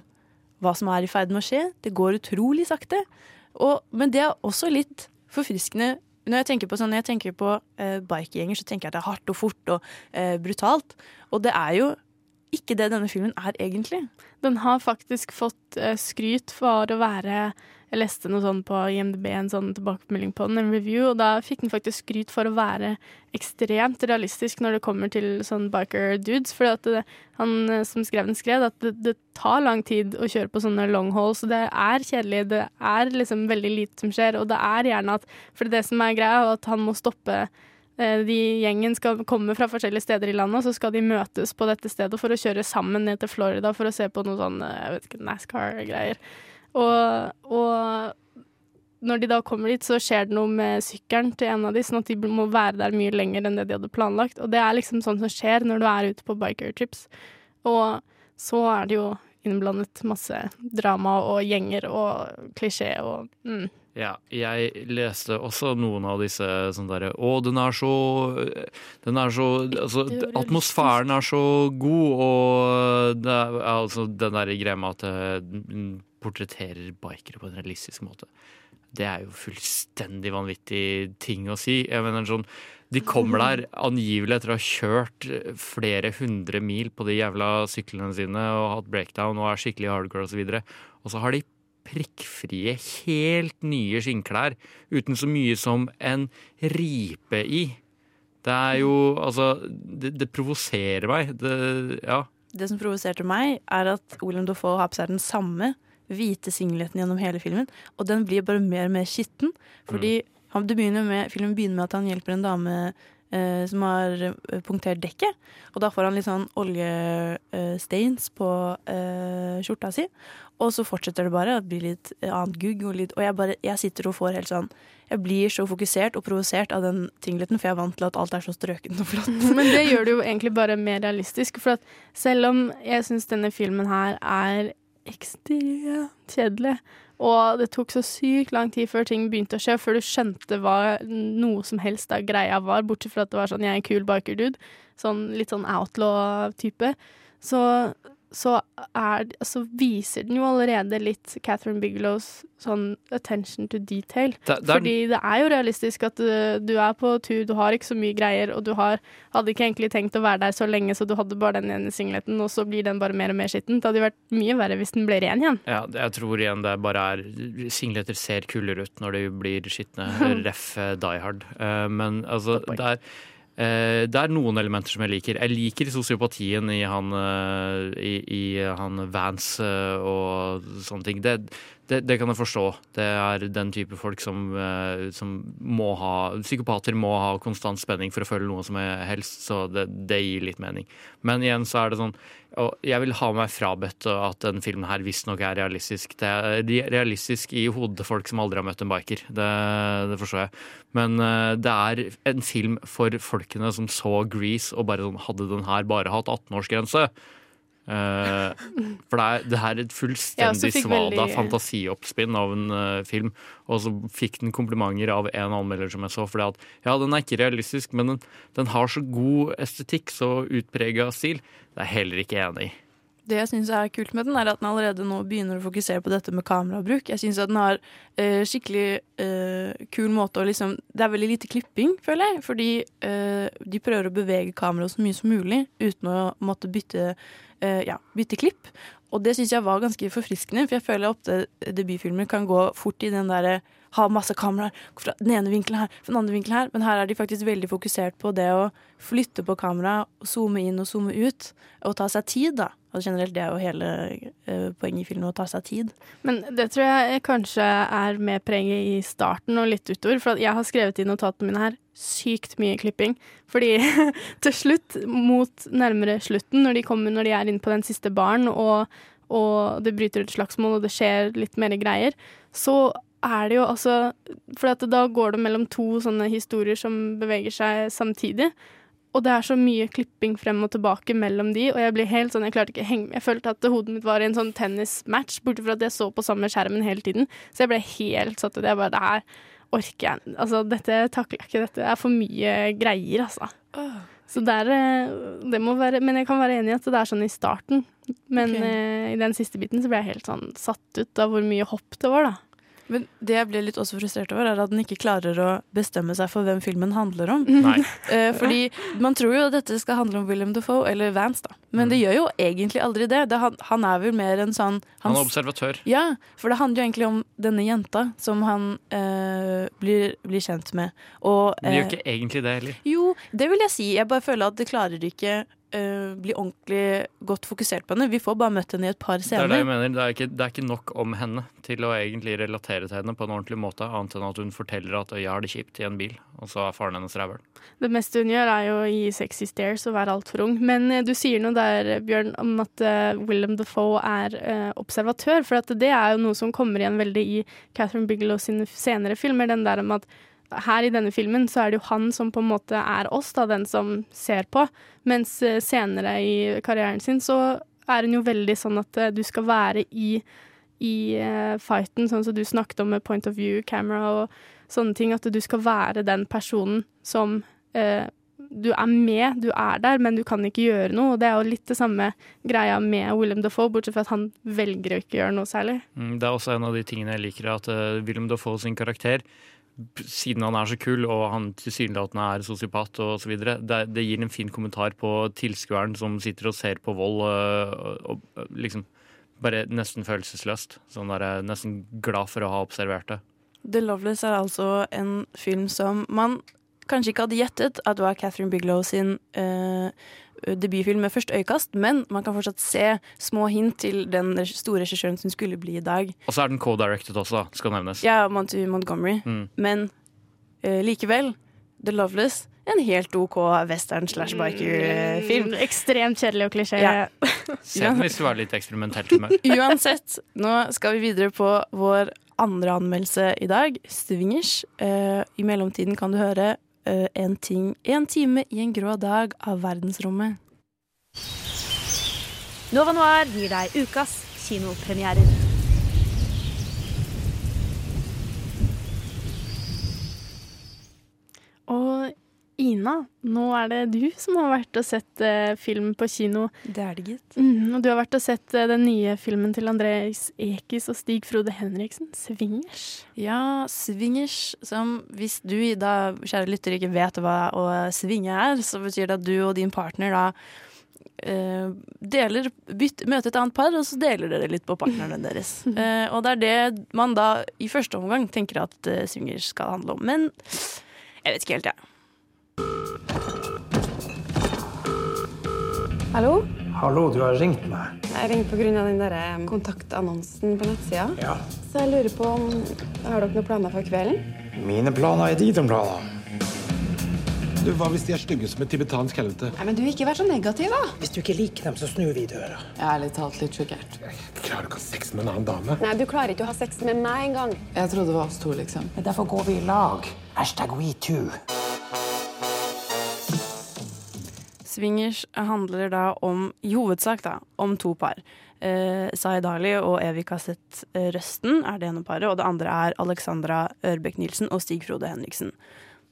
hva som er i ferd med å skje. Det går utrolig sakte. Og, men det er også litt forfriskende. Når jeg tenker på sånn, jeg på eh, bikegjenger, så tenker jeg at det er hardt og fort og eh, brutalt. Og det er jo ikke det denne filmen er egentlig. Den har faktisk fått eh, skryt for å være Jeg leste noe sånn på IMDb, en sånn tilbakemelding på den, en review, og da fikk den faktisk skryt for å være ekstremt realistisk når det kommer til sånn biker dudes. For han eh, som skrev den, skrev at det, det tar lang tid å kjøre på sånne long hauls, og det er kjedelig. Det er liksom veldig lite som skjer, og det er gjerne at For det som er greia, er at han må stoppe De gjengen skal komme fra forskjellige steder i landet, og så skal de møtes på dette stedet for å kjøre sammen ned til Florida for å se på noe sånn eh, jeg vet ikke, NASCAR-greier. Og, og når de da kommer dit, så skjer det noe med sykkelen til en av de, sånn at de må være der mye lenger enn det de hadde planlagt. Og det er liksom sånn som skjer når du er ute på biker-trips. Og så er det jo innblandet masse drama og gjenger og klisjé og mm. Ja, jeg leste også noen av disse sånn derre Å, den er så Den er så Altså, atmosfæren er så god, og det er altså den der greia med at eh, den portretterer bikere på en realistisk måte. Det er jo fullstendig vanvittig ting å si. Jeg mener sånn De kommer der angivelig etter å ha kjørt flere hundre mil på de jævla syklene sine og hatt breakdown og er skikkelig hardcore osv. Og, så og så har de prikkfrie, helt nye skinnklær uten så mye som en ripe i. Det er jo Altså, det, det provoserer meg. Det, ja. Det som provoserte meg, er at Willem Dafoe har på seg den samme hvite singleten gjennom hele filmen, og den blir bare mer og mer skitten. Fordi han, det begynner med, filmen begynner med at han hjelper en dame eh, som har eh, punktert dekket, og da får han litt sånn oljestains på eh, skjorta si. Og så fortsetter det bare. Det blir litt eh, annet gugg. Og, litt, og jeg, bare, jeg sitter og får helt sånn Jeg blir så fokusert og provosert av den tingleten, for jeg er vant til at alt er så strøkent og flott. Men det gjør det jo egentlig bare mer realistisk. For selv om jeg syns denne filmen her er ekstremt kjedelig, og det tok så sykt lang tid før ting begynte å skje, før du skjønte hva noe som helst av greia var, bortsett fra at det var sånn 'jeg er en kul biker-dude', sånn litt sånn outlaw-type, så, så, er, så viser den jo allerede litt Catherine Bigelows sånn attention to detail. Det- det er- Fordi det er jo realistisk at du, du er på tur, du har ikke så mye greier, og du har, hadde ikke egentlig tenkt å være der så lenge, så du hadde bare den ene singleten, og så blir den bare mer og mer skitten. Det hadde jo vært mye verre hvis den ble ren igjen. Ja, jeg tror igjen det bare er Singleter ser kulere ut når de blir skitne. Ref eh, Die Hard. Eh, Men altså, det er eh, det er noen elementer som jeg liker. Jeg liker sosiopatien i han, eh, i, i han Vance eh, og sånne ting. Det, det, det kan jeg forstå. Det er den type folk som, eh, som må ha Psykopater må ha konstant spenning for å føle noe som helst, så det, det gir litt mening. Men igjen så er det sånn jeg vil ha meg frabedt at den filmen her visstnok er realistisk. Det er realistisk i hodet folk som aldri har møtt en biker. Det, det forstår jeg. Men eh, det er en film for folkene som så Grease og bare sånn Hadde den her bare hatt 18-årsgrense? Eh, for det er, det her er et fullstendig ja, svada veldig- fantasioppspinn av en uh, film. Og så fikk den komplimenter av en anmelder som jeg så. Fordi at ja, den er ikke realistisk, men den, den har så god estetikk, så utprega stil. Det er jeg heller ikke enig i. Det jeg syns er kult med den, er at den allerede nå begynner å fokusere på dette med kamerabruk. Jeg syns at den har eh, skikkelig eh, kul måte å liksom Det er veldig lite klipping, føler jeg. Fordi eh, de prøver å bevege kameraet så mye som mulig uten å måtte bytte, eh, ja, bytte klipp. Og det syns jeg var ganske forfriskende, for jeg føler ofte debutfilmer kan gå fort i den derre ha masse kameraer fra den ene vinkelen her, fra den andre vinkelen her. Men her er de faktisk veldig fokusert på det å flytte på kameraet, zoome inn og zoome ut. Og ta seg tid, da. Og generelt, det er jo hele eh, poenget i filmen, å ta seg tid. Men det tror jeg kanskje er med preget i starten og litt utover. For jeg har skrevet i notatene mine her sykt mye klipping. Fordi til slutt, mot nærmere slutten, når de kommer når de er inne på den siste baren, og, og det bryter et slagsmål, og det skjer litt mer greier, så er det jo altså For da går det mellom to sånne historier som beveger seg samtidig. Og det er så mye klipping frem og tilbake mellom de, og jeg blir helt sånn, jeg klarte ikke å henge. Jeg følte at hodet mitt var i en sånn tennismatch, bortsett fra at jeg så på samme skjermen hele tiden. Så jeg ble helt satt ut. Jeg bare, det her orker jeg Altså, dette takler jeg ikke. Dette er for mye greier, altså. Så det er eh, Det må være Men jeg kan være enig i at det er sånn i starten. Men okay. uh, i den siste biten så ble jeg helt sånn satt ut av hvor mye hopp det var, da. Men det jeg ble litt også frustrert over, er at den ikke klarer å bestemme seg for hvem filmen handler om. Nei. Eh, fordi man tror jo at dette skal handle om William Defoe, eller Vance, da. Men det gjør jo egentlig aldri det. det han, han er vel mer en sånn Han er observatør. Ja, for det handler jo egentlig om denne jenta som han eh, blir, blir kjent med. Og, Men det gjør eh, ikke egentlig det heller. jo, det vil jeg si. Jeg bare føler at det klarer ikke eh, bli ordentlig godt fokusert på henne. Vi får bare møtt henne i et par scener. Det er det jeg mener. Det er, ikke, det er ikke nok om henne til å egentlig relatere til henne på en ordentlig måte, annet enn at hun forteller at jeg har det kjipt i en bil, og så er faren hennes rævhøl. Det meste hun gjør, er jo å gi sexy stares og være altfor ung. Men uh, du sier noe der, Bjørn, om at uh, Willem Dafoe er eh, observatør. For at det er jo noe som kommer igjen veldig i Catherine Bigelow sine senere filmer. Den der om at her i denne filmen så er det jo han som på en måte er oss, da, den som ser på. Mens eh, senere i karrieren sin så er hun jo veldig sånn at eh, du skal være i i eh, fighten, sånn som du snakket om med point of view camera og sånne ting, at du skal være den personen som eh, du er med, du er der, men du kan ikke gjøre noe. Og det er jo litt det samme greia med William Defoe, bortsett fra at han velger å ikke gjøre noe særlig. Mm, Det er også en av de tingene jeg liker, at William Dafoe sin karakter siden han er så kul og han tilsynelatende er sosiopat osv., det, det gir en fin kommentar på tilskueren som sitter og ser på vold øh, og, og liksom bare nesten følelsesløst. Sånn der, øh, nesten glad for å ha observert det. The Loveless er altså en film som man kanskje ikke hadde gjettet at var Catherine Biglow sin eh, debutfilm med første øyekast, men man kan fortsatt se små hint til den store regissøren som skulle bli i dag. Og så er den co-directed også, skal nevnes. Ja, Monty Montgomery. Mm. Men uh, likevel, The Loveless, en helt OK western slash biker-film. Mm, ekstremt kjedelig og klisjé. Ja. Se den hvis du var litt eksperimentelt humør. Uansett, nå skal vi videre på vår andre anmeldelse i dag, Swingers. Uh, I mellomtiden kan du høre eh, en, ting, en time i en grå dag av verdensrommet. Nova Noir gir deg ukas kinopremierer. Og Ina, nå er det du som har vært og sett eh, film på kino. Det er det, gitt. Mm, og du har vært og sett eh, den nye filmen til Andrés Ekis og Stig Frode Henriksen, 'Swingers'. Ja, swingers, som hvis du da, kjære lytter, ikke vet hva å svinge er, så betyr det at du og din partner da eh, deler, byt, møter et annet par, og så deler dere litt på partnerne deres. Eh, og det er det man da i første omgang tenker at eh, swingers skal handle om. Men jeg vet ikke helt, jeg. Hallo? Hallo, du har ringt meg. Jeg ringte pga. den der eh, kontaktannonsen på nettsida. Ja. Så jeg lurer på om Har dere noen planer for kvelden? Mine planer er dine planer. Du, Hva hvis de er stygge som et tibetansk helvete? Nei, men du, Ikke vær så negativ, da. Hvis du ikke liker dem, så snur vi døra. Jeg er ærlig talt litt sjokkert. Klarer ikke å ha sex med en annen dame? Nei, Du klarer ikke å ha sex med meg engang. Jeg trodde det var oss to, liksom. Men Derfor går vi i lag. Hashtag we too. Swingers handler da om, i hovedsak da, om to par. Eh, Zaid Ali og Evik Kassett eh, Røsten er det ene paret, og det andre er Alexandra Ørbekk Nilsen og Stig Frode Henriksen.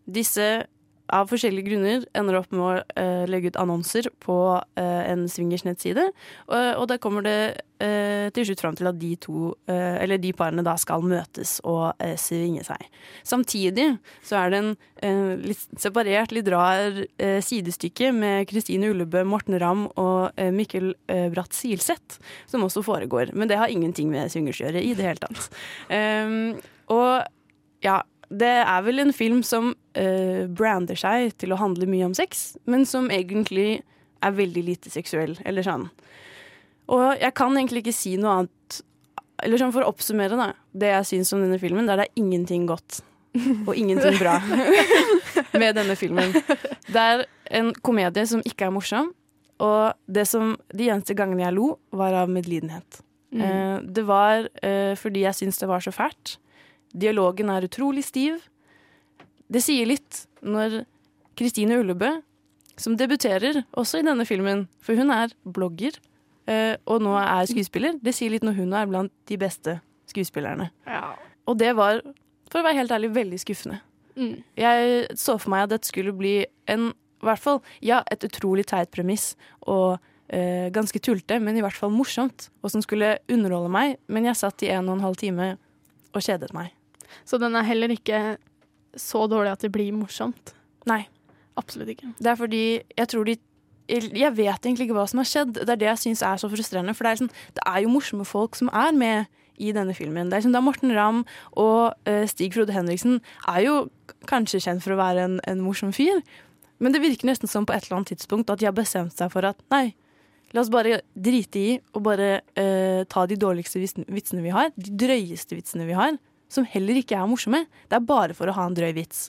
Disse, av forskjellige grunner, ender opp med å uh, legge ut annonser på uh, en swingers nettside, og, da kommer det uh, til slutt fram til at de to, eller de parene da skal møtes og svinge seg. Samtidig så er det en litt separert, litt rar sidestykke med Kristine Ullebø, Morten Ramm og Mikkel Bratt Silseth, som også foregår. Men det har ingenting med swingers å gjøre i det hele tatt. Um, og ja, det er vel en film som uh, brander seg til å handle mye om sex, men som egentlig er veldig lite seksuell, eller sånn. Og jeg kan egentlig ikke si noe annet Eller sånn for å oppsummere da, det jeg syns om denne filmen, der det er ingenting godt og ingenting bra med denne filmen. Det er en komedie som ikke er morsom, og det som, de eneste gangene jeg lo, var av medlidenhet. Mm. Uh, det var uh, fordi jeg syns det var så fælt. Dialogen er utrolig stiv. Det sier litt når Kristine Ullebø, som debuterer også i denne filmen, for hun er blogger eh, og nå er skuespiller, det sier litt når hun er blant de beste skuespillerne. Og det var, for å være helt ærlig, veldig skuffende. Mm. Jeg så for meg at dette skulle bli en, i hvert fall, ja, et utrolig teit premiss og eh, ganske tullete, men i hvert fall morsomt, og som skulle underholde meg, men jeg satt i en og en halv time og kjedet meg. Så den er heller ikke så dårlig at det blir morsomt? Nei. Absolutt ikke. Det er fordi jeg tror de Jeg vet egentlig ikke hva som har skjedd. Det er det jeg syns er så frustrerende. For det er, sånn, det er jo morsomme folk som er med i denne filmen. Det er, sånn, det er Morten Ramm og uh, Stig Frode Henriksen er jo kanskje kjent for å være en, en morsom fyr. Men det virker nesten som på et eller annet tidspunkt at de har bestemt seg for at nei, la oss bare drite i og bare uh, ta de dårligste vitsene, vi har. De drøyeste vitsene vi har. Som heller ikke er morsomme. Det er bare for å ha en drøy vits.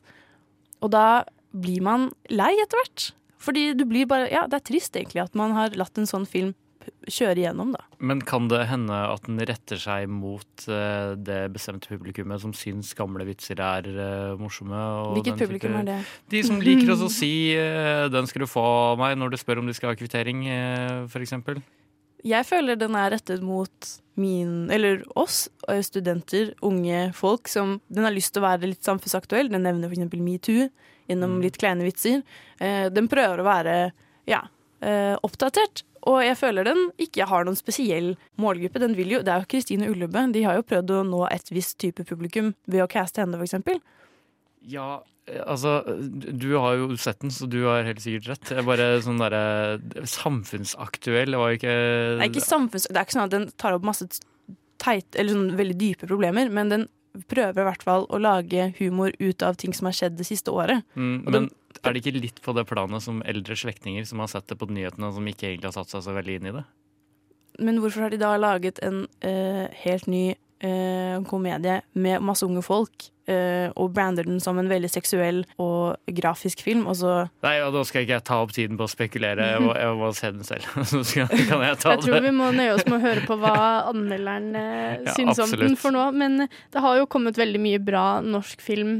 Og da blir man lei etter hvert. Fordi du blir bare Ja, det er trist egentlig at man har latt en sånn film kjøre igjennom, da. Men kan det hende at den retter seg mot uh, det bestemte publikummet som syns gamle vitser er uh, morsomme? Hvilket publikum type- er det? De som liker å si uh, 'den skal du få av meg' når du spør om de skal ha kvittering, uh, eksempel. Jeg føler den er rettet mot min, eller oss, eh, studenter, unge folk, som den har lyst til å være litt samfunnsaktuell. Den nevner f.eks. metoo gjennom litt kleine vitser. Eh, den prøver å være ja, eh, oppdatert. Og jeg føler den ikke har noen spesiell målgruppe. Den vil jo, det er jo Kristine Ullebø. De har jo prøvd å nå et visst type publikum ved å caste henne, f.eks. Ja, eh, altså Du har jo sett den, så du har helt sikkert rett. Jeg er bare sånn derre Samfunnsaktuell det var jo ikke Det er ikke samfunns... Det er ikke sånn at den tar opp masse teit, eller sånn veldig dype problemer, men den prøver i hvert fall å lage humor ut av ting som har skjedd det siste året. Mm, men men er det ikke litt på det planet som eldre slektninger som har sett det på nyhetene, som ikke egentlig har satt seg så veldig inn i det? Men hvorfor har de da laget en eh, helt ny eh, komedie med masse unge folk, eh, og brander den som en veldig seksuell og grafisk film, og så Nei, og da skal ikke jeg ta opp tiden på å spekulere, jeg må, jeg må se den selv. Så skal, kan jeg ta Jeg tror det. vi må nøye oss med å høre på hva anmelderen eh, Ja, syns om den for nå. Men det har jo kommet veldig mye bra norsk film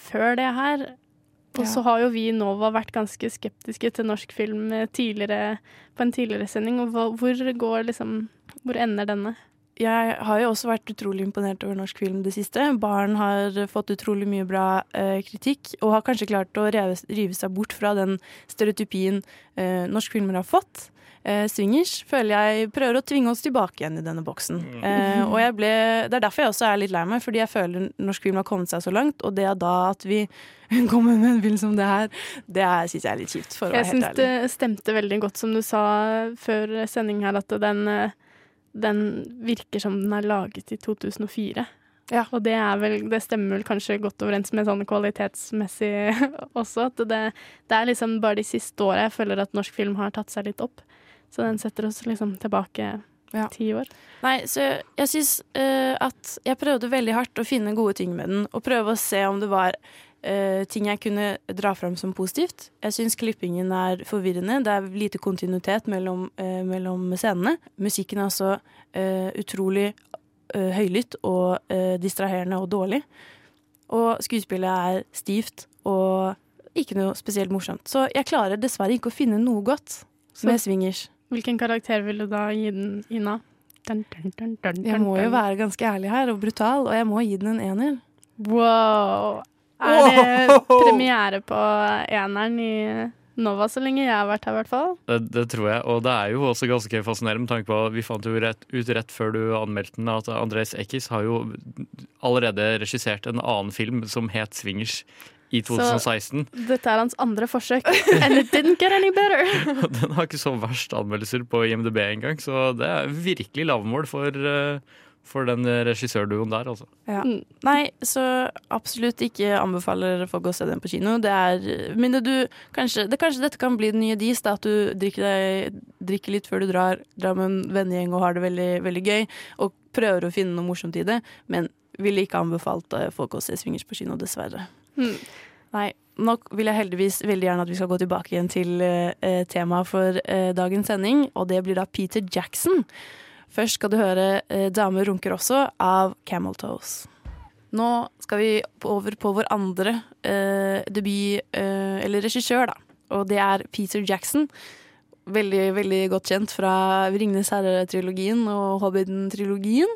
før det her. Og Ja. så har jo vi i Nova vært ganske skeptiske til norsk film eh, tidligere, på en tidligere sending. Og hva, hvor går liksom Hvor ender denne? Jeg har jo også vært utrolig imponert over norsk film det siste. Barn har fått utrolig mye bra eh, kritikk, og har kanskje klart å rive, rive seg bort fra den stereotypien eh, norsk filmer har fått. Eh, swingers føler jeg prøver å tvinge oss tilbake igjen i denne boksen. Eh, og jeg ble, Det er derfor jeg også er litt lei meg, fordi jeg føler norsk film har kommet seg så langt. Og det er da at vi kommer med en film som det her, det syns jeg er litt kjipt, for å Jeg være helt syns ærlig. det stemte veldig godt, som du sa før sending her, at den, eh, den virker som den er laget i 2004. Og det, er vel, det stemmer vel kanskje godt overens med sånn kvalitetsmessig også. At det, det er liksom bare de siste åra jeg føler at norsk film har tatt seg litt opp. Så den setter oss liksom tilbake ti år. Nei, så jeg, jeg syns uh, at jeg prøvde veldig hardt å finne gode ting med den, og prøve å se om det var eh, ting jeg kunne dra fram som positivt. Jeg syns klippingen er forvirrende. Det er lite kontinuitet mellom, uh, mellom scenene. Musikken er også uh, utrolig høylytt og eh, distraherende og dårlig. Og skuespillet er stivt og ikke noe spesielt morsomt. Så jeg klarer dessverre ikke å finne noe godt med swingers. Hvilken karakter vil du da gi den, Ina? Dun, dun, dun, dun, Jeg må jo være ganske ærlig her og brutal, og jeg må gi den en ener. Wow! Er det premiere på eneren i Nova så lenge jeg har vært her, i hvert fall? Det, det tror jeg, og det er jo også ganske fascinerende med tanke på Vi fant jo rett, ut rett før du anmeldte den at Andres Eckis har jo allerede regissert en annen film som het 'Swingers' i 2016. Så dette er hans andre forsøk, and it didn't get any better. Den har ikke så verst anmeldelser på IMDb engang, så det er virkelig lavmål for, eh, for den regissørduoen der, altså. Ja. Nei, så absolutt ikke anbefaler folk å se den på kino. Det er mindre du kanskje, det, kanskje dette kan bli den nye dis, da, at du drikker, deg, drikker litt før du drar, drar med en vennegjeng og har det veldig, veldig gøy, og prøver å finne noe morsomt i det, men ville ikke anbefalt eh, folk å se Swingers på kino, dessverre. Mm. Nei, nå vil jeg heldigvis veldig gjerne at vi skal gå tilbake igjen til eh, temaet for eh, dagens sending, og det blir da Peter Jackson. Først skal du høre eh, 'Damer runker også' av Camel Toes. Nå skal vi over på vår andre eh, debut, eh, eller regissør, da. Og det er Peter Jackson. Veldig, veldig godt kjent fra Ringenes herre-trilogien og Hobbiten-trilogien.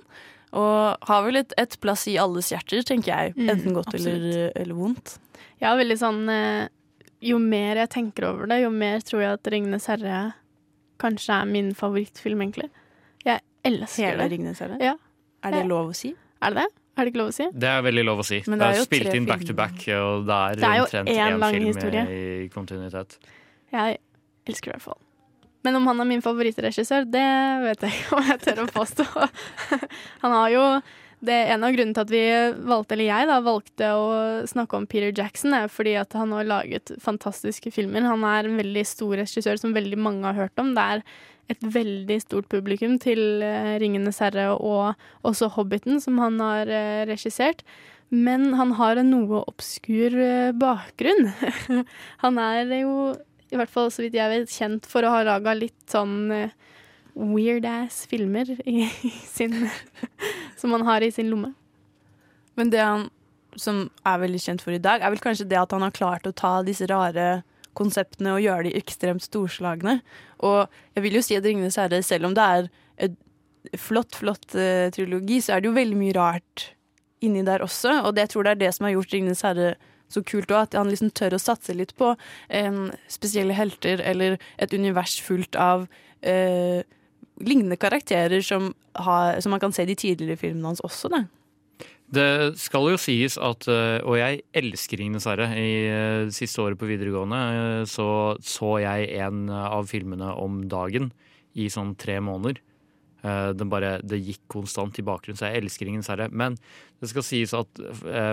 Og har vel et, et plass i alles hjerter, tenker jeg. Mm, Enten godt eller, eller vondt. Ja, veldig sånn eh, Jo mer jeg tenker over det, jo mer tror jeg at 'Ringenes herre' kanskje er min favorittfilm, egentlig. Elsker Hele det. 'Ringenes herre'? Ja. Er det lov å si? Er det det? Er det ikke lov å si? Det er veldig lov å si. Men det det er, er spilt inn back to back, og det er, Det er omtrent én film historie. i kontinuitet. Jeg elsker det i hvert fall. Men om han er min favorittregissør, det vet jeg ikke om jeg tør å påstå. Han har jo det er En av grunnene til at vi valgte, eller jeg da, valgte å snakke om Peter Jackson, er fordi at han har laget fantastiske filmer. Han er en veldig stor regissør som veldig mange har hørt om. Det er et veldig stort publikum til eh, 'Ringenes herre' og også 'Hobbiten', som han har eh, regissert. Men han har en noe obskur eh, bakgrunn. han er jo, i hvert fall så vidt jeg vet, kjent for å ha laga litt sånn eh, weird ass filmer sin, som han har i sin lomme. Men det han som er veldig kjent for i dag, er vel kanskje det at han har klart å ta disse rare konseptene og gjøre de ekstremt storslagne. Og jeg vil jo si at 'Ringenes herre', selv om det er et flott, flott uh, trilogi, så er det jo veldig mye rart inni der også. Og det, jeg tror det er det som har gjort 'Ringenes herre' så kult òg, at han liksom tør å satse litt på um, spesielle helter eller et univers fullt av uh, lignende karakterer som, har, som man kan se de tidligere filmene hans også. Da. Det skal jo sies at, eh, og jeg elsker Ringenes herre, i eh, siste året på videregående eh, så så jeg en av filmene om dagen i sånn tre måneder. Bare, det gikk konstant i bakgrunnen, så jeg elsker Ringenes herre. Men det skal sies at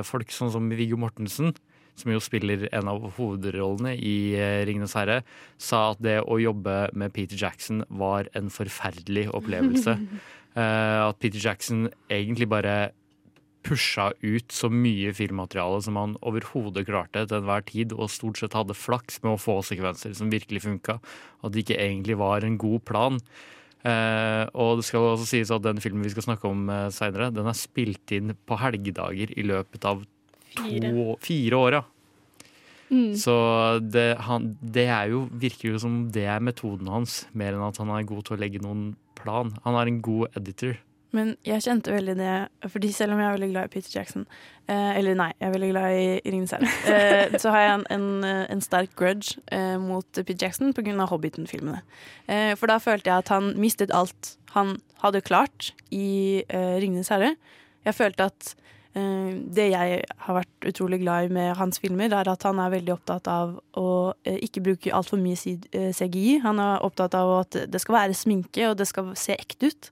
folk sånn som Viggo Mortensen, som jo spiller en av hovedrollene i Ringenes herre, sa at det å jobbe med Peter Jackson var en forferdelig opplevelse. At Peter Jackson egentlig bare pusha ut så mye filmmateriale som han overhodet klarte til enhver tid, og stort sett hadde flaks med å få sekvenser som virkelig funka. At det ikke egentlig var en god plan. Eh, og det skal også sies at den filmen vi skal snakke om uh, seinere, den er spilt inn på helgedager i løpet av to, Fire. fire år. Ja. Mm. Så det, han, det er jo, virker jo som det er metoden hans, mer enn at han er god til å legge noen plan. Han er en god editor. Men jeg kjente veldig det, fordi selv om jeg er veldig glad i Peter Jackson eh, Eller nei, jeg er veldig glad i Ringenes herre. Eh, så har jeg en, en, en sterk grudge eh, mot Peter Jackson pga. Hobbiten-filmene. Eh, for da følte jeg at han mistet alt han hadde klart i eh, Ringenes herre. Jeg følte at eh, det jeg har vært utrolig glad i med hans filmer, er at han er veldig opptatt av å eh, ikke bruke altfor mye eh, CGI. Han er opptatt av at det skal være sminke, og det skal se ekte ut.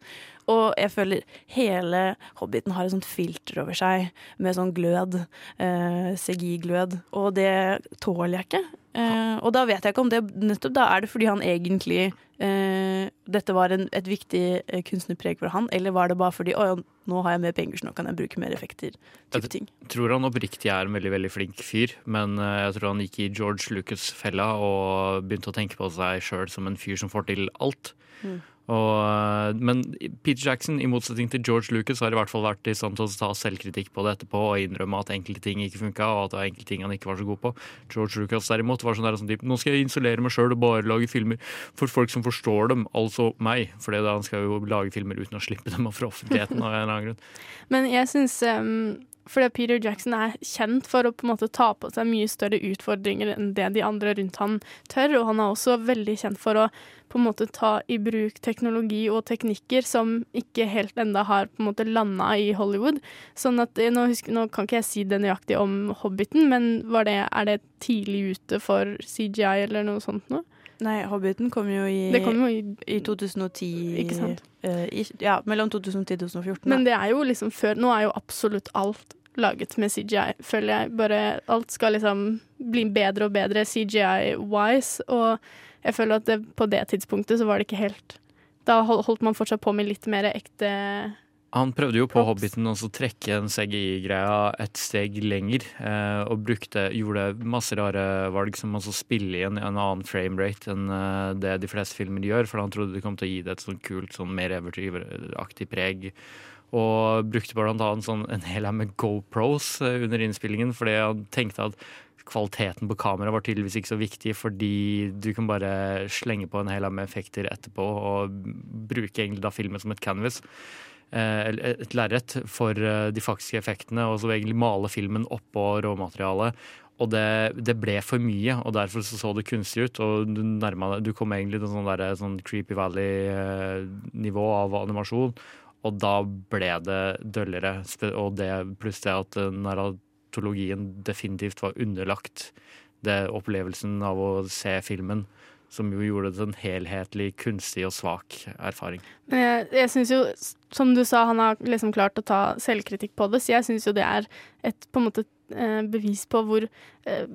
Og jeg føler hele Hobbiten har et sånt filter over seg med sånn glød. Eh, CGI-glød. Og det tåler jeg ikke. Eh, og da vet jeg ikke om det nettopp da er det fordi han egentlig eh, Dette var en, et viktig eh, kunstnerpreg for han, eller var det bare fordi å, nå har jeg mer penger, så nå kan jeg bruke mer effekter. Type ting. Jeg tror han oppriktig er en veldig veldig flink fyr, men eh, jeg tror han gikk i George Lucas-fella og begynte å tenke på seg sjøl som en fyr som får til alt. Mm. Og, eh, men Peter Jackson, i motsetning til George Lucas, har i hvert fall vært i stand til å ta selvkritikk på det etterpå og innrømme at enkelte ting ikke funka, og at det var enkelte ting han ikke var så god på. George Lucas derimot var sånn der sånn nå skal jeg installere meg sjøl og bare lage filmer for folk som forstår dem, altså meg. For han skal jo lage filmer uten å slippe dem fra offentligheten av en eller annen grunn. Men jeg syns um, Fordi Peter Jackson er kjent for å på en måte ta på seg mye større utfordringer enn det de andre rundt han tør, og han er også veldig kjent for å på en måte ta i bruk teknologi og teknikker som ikke helt enda har på en måte landa i Hollywood. Sånn at eh, nå, husker, nå kan ikke jeg si det nøyaktig om Hobbiten, men det, er det tidlig ute for CGI eller noe sånt noe? Nei, Hobbiten kom jo i, Det kom jo i, i 2010 Ikke sant? eh, i, ja, mellom 2010 og 2014. Men det er jo liksom før Nå er jo absolutt alt laget med CGI, føler jeg. Bare alt skal liksom bli bedre og bedre CGI-wise, og jeg føler at det, på det tidspunktet så var det ikke helt Da holdt man fortsatt på med litt mer ekte Han prøvde jo på Hobbiten også å trekke en CGI-greia et steg lenger, eh, og brukte, gjorde masse rare valg, som også spille i en, en annen framerate enn eh, det de fleste filmer gjør, for han trodde det kom til å gi det et sånn kult, sånn mer eventyraktig preg. Og brukte blant annet sånn en hel haug med GoPros eh, under innspillingen, fordi han tenkte at kvaliteten på kameraet var tydeligvis ikke så viktig, fordi du kan bare slenge på en hel haug med effekter etterpå og bruke egentlig da filmen som et canvas. Eh, Et lerret for eh, de faktiske effektene, og så egentlig male filmen oppå råmaterialet. Og det, det ble for mye, og derfor så, så det kunstig ut. Og du, nærma du kom egentlig til sånn, der, sånn Creepy Valley-nivå av animasjon. Og da ble det døllere. Og det pluss det at eh, narratologien definitivt var underlagt det opplevelsen av å se filmen. Som jo gjorde det til en helhetlig, kunstig og svak erfaring. Men jeg, jeg syns jo, som du sa, han har liksom klart å ta selvkritikk på det, så jeg syns jo det er et på en måte eh, bevis på hvor eh,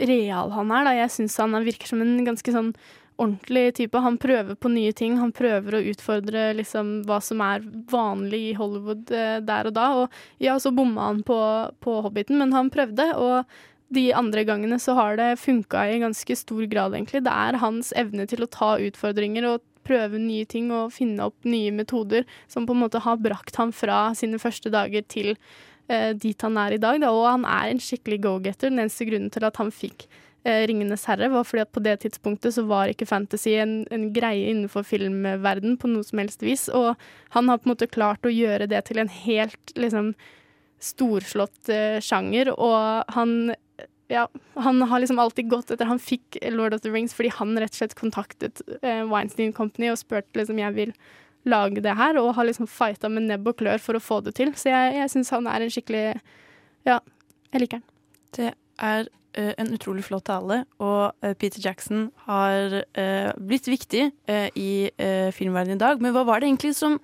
real han er. Da. Jeg syns han er- virker som en ganske sånn ordentlig type. Han prøver på nye ting. Han prøver å utfordre liksom hva som er vanlig i Hollywood eh, der og da. Og ja, så bomma han på, på Hobbiten, men han prøvde. og de andre gangene så har det funka i ganske stor grad, egentlig. Det er hans evne til å ta utfordringer og prøve nye ting og finne opp nye metoder som på en måte har brakt ham fra sine første dager til eh, dit han er i dag. Da. Og han er en skikkelig go-getter. Den eneste grunnen til at han fikk eh, 'Ringenes herre', var fordi at på det tidspunktet så var ikke fantasy en, en greie innenfor filmverden på noe som helst vis. Og han har på en måte klart å gjøre det til en helt liksom storslått eh, sjanger, og han ja, han har liksom alltid gått etter Han fikk Lord of the Rings fordi han rett og slett kontaktet eh, Weinstein Company og spurte liksom jeg vil lage det her, og har liksom fighta med nebb og klør for å få det til. Så jeg, jeg syns han er en skikkelig Ja, jeg liker han. Det er uh, en utrolig flott tale, og uh, Peter Jackson har uh, blitt viktig i filmverdenen i dag. Men hva var det egentlig som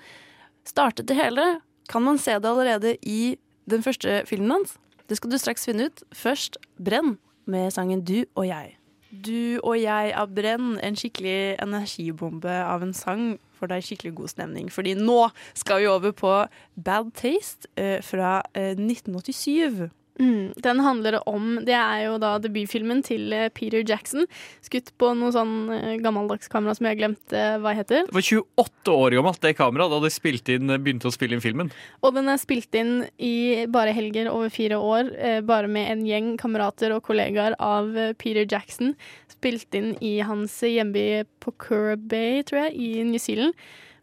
startet det hele? Kan man se det allerede i den første filmen hans? Det skal du straks finne ut. Først Brenn med sangen Du og jeg. Du og jeg av Brenn, en skikkelig energibombe av en sang for deg skikkelig god stemning. Fordi nå skal vi over på Bad Taste eh, fra eh, 1987. Mm, den handler om Det er jo da debutfilmen til eh, Peter Jackson. Skutt på noe sånn eh, gammeldags kamera som jeg glemte hva heter. Det var 28 år gammelt, det kameraet, da de inn, begynte å spille inn filmen. Og den er spilt inn i bare helger over fire år, eh, bare med en gjeng kamerater og kollegaer av eh, Peter Jackson. Spilt inn i hans hjemby Pocura Bay, tror jeg, i New Zealand.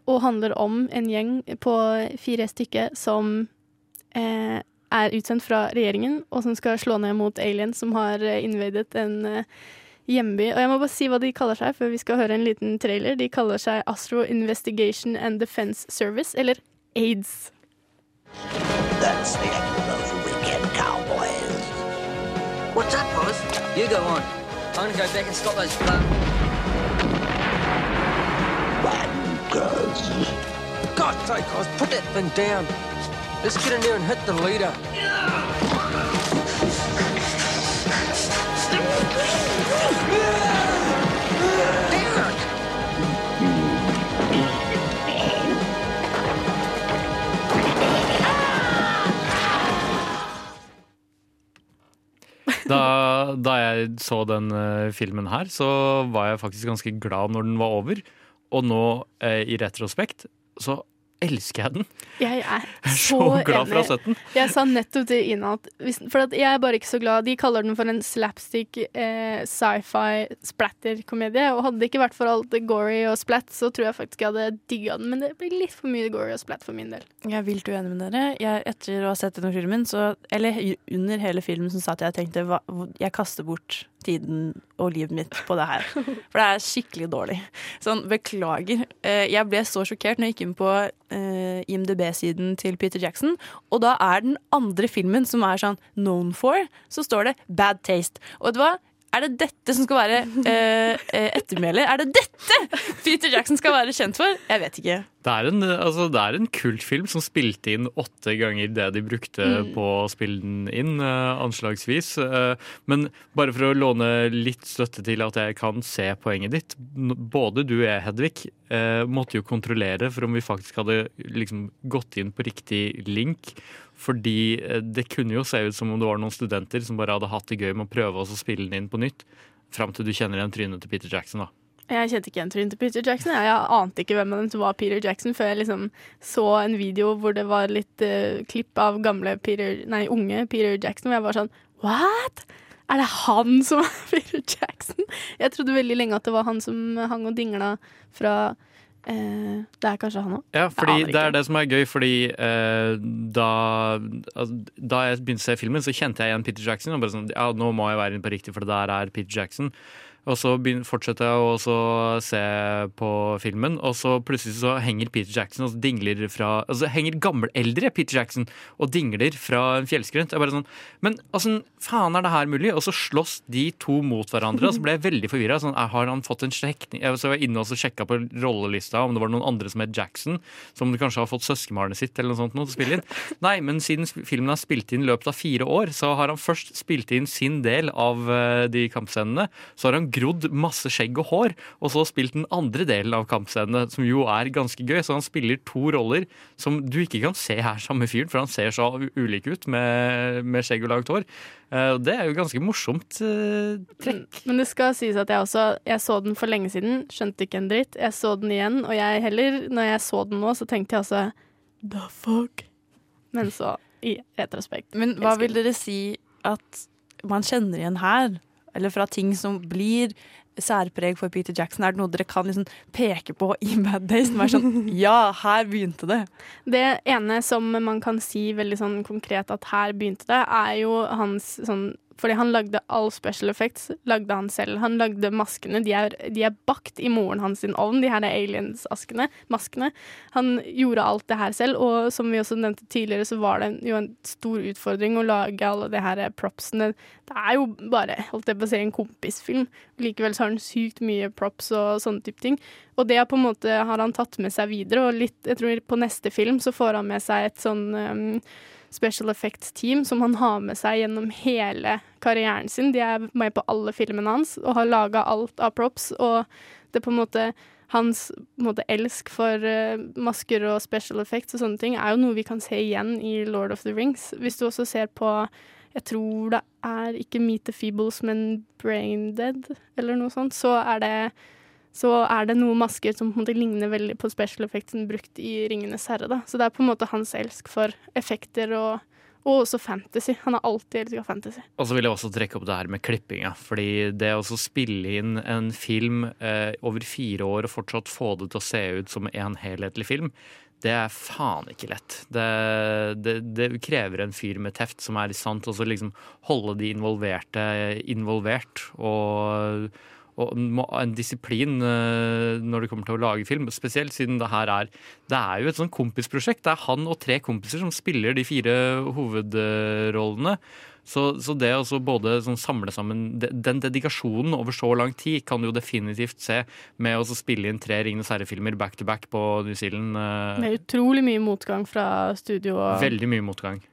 Og handler om en gjeng på fire stykker som eh, er utsendt fra regjeringen, og som skal slå ned mot aliens som har eh, invadet en eh, hjemby. Og jeg må bare si hva de kaller seg, før vi skal høre en liten trailer. De kaller seg Astro Investigation and Defense Service, eller AIDS. That's the end of those weekend cowboys. What's up, boss? You go on. I'm gonna go back and stop those blood. Wankers. God's sake, Oz, put that thing down. Let's get in there and hit the leader. Da, da jeg så den eh, filmen her, så var jeg faktisk ganske glad når den var over. Og nå, eh, i retrospekt, så elsker jeg den. Jeg er så, så glad for å ha sett den. Jeg sa nettopp til Ina at hvis, For at jeg er bare ikke så glad De kaller den for en slapstick eh, sci-fi splatter-komedie. Og hadde det ikke vært for alt det gory og splatt, så tror jeg faktisk jeg hadde digga den. Men det blir litt for mye gory og splatt for min del. Jeg er vilt uenig med dere. Jeg, etter å ha sett denne filmen, så, eller under hele filmen, så satt jeg og tenkte hva, jeg kaster bort tiden og livet mitt på det her. For det er skikkelig dårlig. Sånn, beklager. Eh, Jeg ble så sjokkert når jeg gikk inn på eh, IMDb-siden til Peter Jackson, og da er den andre filmen som er sånn known for, så står det Bad Taste. Og vet du hva? Er det dette som skal være eh, eh, ettermælet? Er det dette Peter Jackson skal være kjent for? Jeg vet ikke. Det er, en, altså, det er en kultfilm som spilte inn åtte ganger det de brukte Mm. på å spille den inn, uh, anslagsvis. Uh, men bare for å låne litt støtte til at jeg kan se poenget ditt. Både du og jeg, Hedvig, uh, måtte jo kontrollere for om vi faktisk hadde liksom, gått inn på riktig link. Fordi det kunne jo se ut som om det var noen studenter som bare hadde hatt det gøy med å prøve å spille den inn på nytt. Fram til du kjenner igjen trynet til Peter Jackson, da. Jeg kjente ikke igjen trynet til Peter Jackson. Jeg, jeg ante ikke hvem av dem som var Peter Jackson, før jeg liksom så en video hvor det var litt uh, klipp av gamle Peter, nei, unge Peter Jackson, og jeg var sånn What? Er det han som er Peter Jackson? Jeg trodde veldig lenge at det var han som hang og dingla fra eh, Det er kanskje han òg? Ja, fordi det er det som er gøy, fordi eh, da, altså, da jeg begynte å se filmen, så kjente jeg igjen Peter Jackson. Og bare sånn, ja, nå må jeg være inne på riktig, for det der er Peter Jackson. Og så fortsetter jeg å se på filmen, og så plutselig så henger Peter Jackson og dingler fra Altså henger gammeldre Peter Jackson og dingler fra en fjellskrent. Jeg bare sånn Men åssen faen er det her mulig? Og så slåss de to mot hverandre, og så ble jeg veldig forvirra. Sånn, er- har han fått en slektning Jeg var inne og så sjekka på rollelista om det var noen andre som het Jackson, som kanskje har fått søskenbarnet sitt eller noe sånt noe til å spille inn. Nei, men siden filmen har spilt inn i løpet av fire år, så har han først spilt inn sin del av eh, de kampscenene. Så har han grodd masse skjegg og hår, og så spilt den andre delen av kampscenene, som jo er ganske gøy. Så han spiller to roller som du ikke kan se her samme fyren, for han ser så ulik ut med, med skjegg og langt hår. Eh, Det er jo ganske morsomt eh, trekk. Men det skal sies at jeg også Jeg så den for lenge siden, skjønte ikke en dritt. Jeg så den igjen, og jeg heller, når jeg så den nå, så tenkte jeg altså The fuck? Men så, i retrospekt Men hva vil dere si at man kjenner igjen her? Eller fra ting som blir særpreg for Peter Jackson? Er det noe dere kan liksom peke på i Bad Days? Som er sånn Ja, her begynte det. Det ene som man kan si veldig sånn konkret at her begynte det, er jo hans sånn fordi han lagde all special effects, lagde han selv. Han lagde maskene. De er, de er bakt i moren hans sin ovn, de her aliens-askene, maskene. Han gjorde alt det her selv, og som vi også nevnte tidligere, så var det jo en stor utfordring å lage alle de her propsene. Det er jo bare, holdt jeg på å si, en kompisfilm. Likevel så har han sykt mye props og sånne type ting. Og det på en måte har han tatt med seg videre, og litt, jeg tror på neste film så får han med seg et sånn um, special effects-team som han har med seg gjennom hele karrieren sin. De er med på alle filmene hans og har laga alt av props. Og det er på en måte hans på en måte, elsk for uh, masker og special effects og sånne ting er jo noe vi kan se igjen i Lord of the Rings. Hvis du også ser på jeg tror det er ikke Meet the Feebles, men Braindead eller noe sånt, så er det så er det noen masker som på en måte ligner veldig på special effectsen brukt i Ringenes herre. Da. Så det er på en måte hans elsk for effekter og, og også fantasy. Han har alltid elska fantasy. Og så vil jeg også trekke opp det her med klippinga. Fordi det å spille inn en film eh, over fire år og fortsatt få det til å se ut som en helhetlig film, det er faen ikke lett. Det, det, det krever en fyr med teft som er i stand til å liksom holde de involverte involvert. og og en disiplin uh, når det kommer til å lage film. Spesielt siden det her er Det er jo et sånn kompisprosjekt. Det er han og tre kompiser som spiller de fire hovedrollene. Så, så det å både sånn samle sammen Den dedikasjonen over så lang tid kan du jo definitivt se med å spille inn tre Ringenes herre-filmer back to back på New Zealand. Med utrolig mye motgang fra studio. Veldig mye motgang.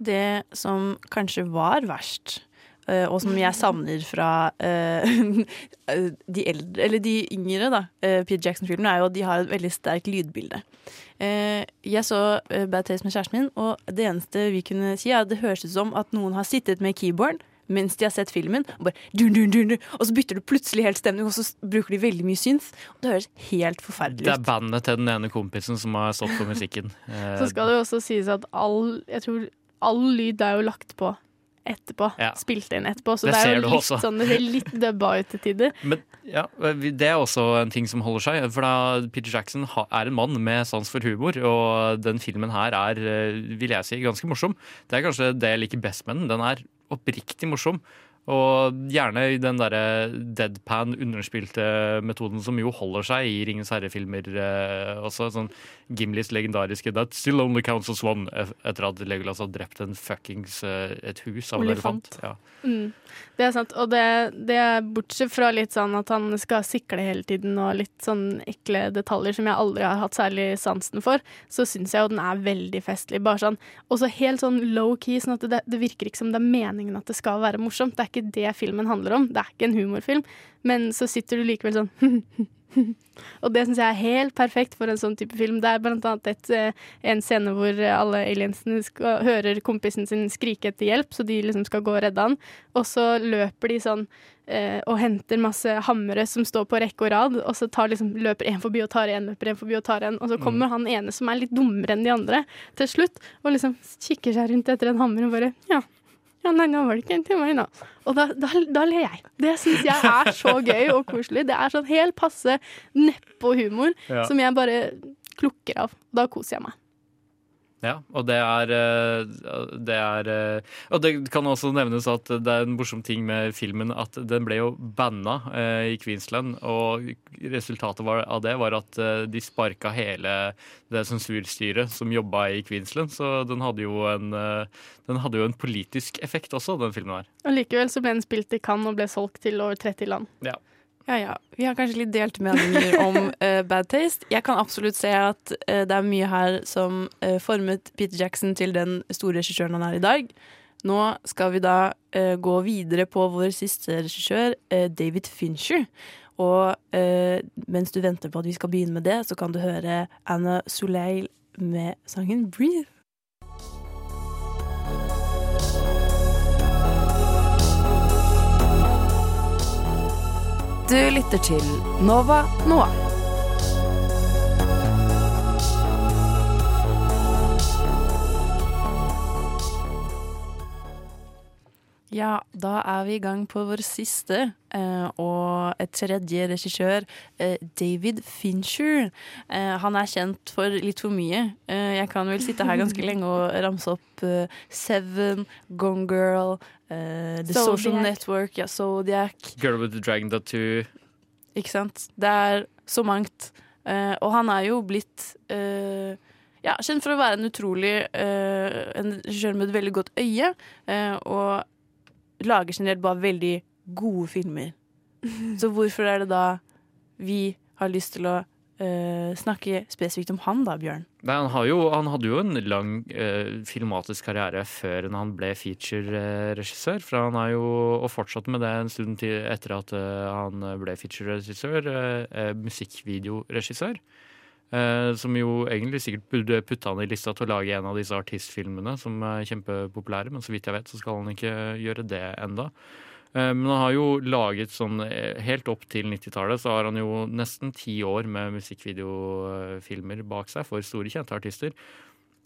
Det som kanskje var verst, og som jeg savner fra uh, de eldre, eller de yngre, da, uh, Peter Jackson-filmene, er jo at de har et veldig sterkt lydbilde. jeg så Bad Taste med kjæresten min, og det eneste vi kunne si, er at det høres ut som at noen har sittet med keyboard mens de har sett filmen, og bare dun, dun, dun, og så bytter du plutselig helt stemning, og så bruker de veldig mye syns. Og det høres helt forferdelig ut. Det er bandet til den ene kompisen som har stått for musikken. så skal det jo også sies at all, jeg tror, all lyd er jo lagt på etterpå. Ja. Spilt inn etterpå. Så det, det er jo litt også. sånn det ser litt dubba ut til tider. Men ja, det er også en ting som holder seg. For da Peter Jackson er en mann med sans for humor, og den filmen her er, eh, vil jeg si, ganske morsom. Det er kanskje det jeg liker best med den. Den er oppriktig morsom. Og gjerne i den derre deadpan, underspilte metoden som jo holder seg i Ringens herre-filmer eh, også. Sånn Gimlis legendariske 'That still only counts as one' etter at Legolas har drept en fuckings eh, et hus av en elefant. Ja. Mm. Det er sant. Og det, det, er bortsett fra litt sånn at han skal sikle hele tiden og litt sånn ekle detaljer som jeg aldri har hatt særlig sansen for, så syns jeg jo den er veldig festlig. Bare sånn, Og så helt sånn low-key, sånn at det, det virker ikke som det er meningen at det skal være morsomt. Det er ikke det filmen handler om. Det er ikke en humorfilm. Men så sitter du likevel sånn og det syns jeg er helt perfekt for en sånn type film. Det er blant annet et, eh, en scene hvor alle aliensene skal, hører kompisen sin skrike etter hjelp, så de liksom skal gå og redde han. Og så løper de sånn eh, og henter masse hammere som står på rekke og rad, og så tar liksom, løper en forbi og tar en, løper en forbi og tar en, og så kommer mm. han ene som er litt dummere enn de andre, til slutt, og liksom kikker seg rundt etter en hammer og bare Ja, ja, nei, nå var det ikke en til meg, nå. Og da, da, da ler jeg. Det syns jeg er så gøy og koselig. Det er sånn helt passe nedpå-humor ja. som jeg bare klukker av. Da koser jeg meg. Ja, og det er, eh, det er eh, Og det kan også nevnes at det er en morsom ting med filmen at den ble jo banna eh, i Queensland. Og resultatet av det var at de sparka hele det sensurstyret som jobba i Queensland. Så den hadde jo en, den hadde jo en politisk effekt også, den filmen her. Og likevel så ble den spilt i Cannes og ble solgt til over 30 land. Ja. Ja, ja. Vi har kanskje litt delte meninger om uh, Bad Taste. Jeg kan absolutt se at uh, det er mye her som uh, formet Peter Jackson til den store regissøren han er i dag. Nå skal vi da gå videre på vår siste regissør, David Fincher. Og mens du venter på at vi skal begynne med det, så kan du høre Anna Soleil med sangen 'Breathe'. Du lytter til Nova Noa. Ja, da er vi i gang på vår siste eh, og et tredje regissør, eh, David Fincher. Eh, han er kjent for litt for mye. Jeg kan vel sitte her ganske lenge og ramse opp Seven, Gone Girl, eh, The Social Network, ja, Zodiac. Girl with the Dragon Tattoo. Ikke sant? Det er så mangt. Uh, og han er jo blitt uh, ja, kjent for å være en utrolig uh, En regissør med et veldig godt øye. eh, og lager generelt bare veldig gode filmer. Så hvorfor er det da vi har lyst til å eh, snakke spesifikt om han, da, Bjørn? Nei, han, jo, han hadde jo en lang uh, filmatisk karriere før han ble feature-regissør. For han har jo og fortsatt med det en stund til etter at uh, han ble feature-regissør. eh, musikkvideoregissør. Som jo egentlig sikkert burde putte han i lista til å lage en av disse artistfilmene som er kjempepopulære, men så vidt jeg vet så skal han ikke gjøre det enda. Eh, Men han har jo laget sånn eh, Helt opp til 90-tallet så har han jo nesten ti år med musikkvideofilmer bak seg for store, kjente artister.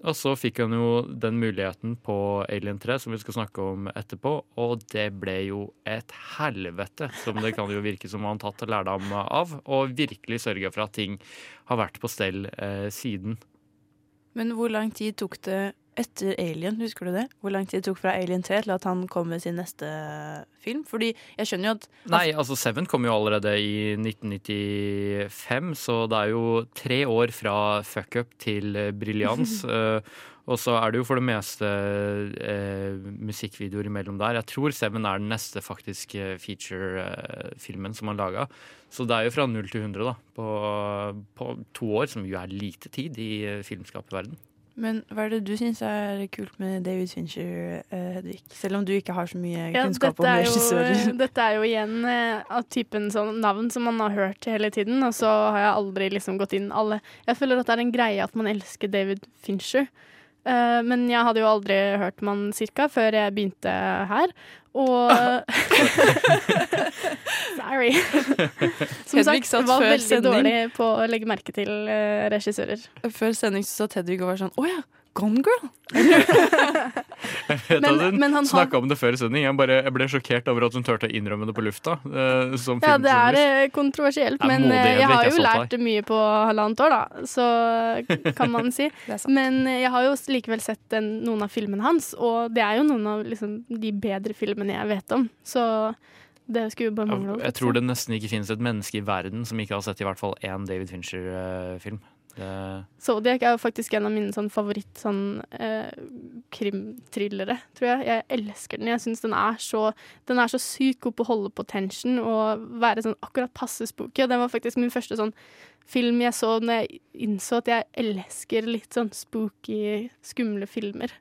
Og så fikk han jo den muligheten på Alien 3, som vi skal snakke om etterpå. Og det ble jo et helvete, som det kan jo virke som han tatt lærdom av. Og virkelig sørga for at ting har vært på stell eh, siden. Men hvor lang tid tok det etter Alien, husker du det? Hvor lang tid det tok fra Alien 3 til at han kom med sin neste film? Fordi jeg skjønner jo at Nei, altså Seven kom jo allerede i 1995, så det er jo tre år fra fuck up til eh, briljans. eh, og så er det jo for det meste eh, musikkvideoer imellom der. Jeg tror Seven er den neste faktisk eh, feature-filmen som han laga. Så det er jo fra null til 100 da, på, på to år, som jo er lite tid i filmskaperverden. Men hva er det du syns er kult med David Fincher, eh, Hedvig? Selv om du ikke har så mye Ja, kunnskap om dette, er regissører. dette er jo igjen eh, av typen sånn navn som man har hørt hele tiden, og så har jeg aldri liksom gått inn alle Jeg føler at det er en greie at man elsker David Fincher. Eh, men jeg hadde jo aldri hørt om han cirka før jeg begynte her. Og Sorry. Som Hedvig sagt, var veldig sending. dårlig på å legge merke til eh, regissører. Før sending så satt Hedvig og var sånn Å ja, Gone Girl! Jeg vet Men- at hun han snakka om det før i sending. Jeg, bare, jeg ble sjokkert over at hun turte å innrømme det på lufta. Uh, som Ja, det er eh, kontroversielt, Det er men modig, eh, jeg har jeg jo lært mye på halvannet år, da, så kan man si. Men jeg har jo likevel sett den, noen av filmene hans, og det er jo noen av liksom, de bedre filmene jeg vet om. Så det skulle bare mangle. Jeg tror det nesten ikke finnes et menneske i verden som ikke har sett i hvert fall én David Fincher-film. Zodiac er jo faktisk en av mine sånn favoritt sånn, eh, krimthrillere, tror jeg. Jeg elsker den. Jeg syns den er så Den er så sykt god på å holde på tension og være sånn akkurat passe spooky. Og den var faktisk min første sånn film jeg så når jeg innså at jeg elsker litt sånn spooky, skumle filmer.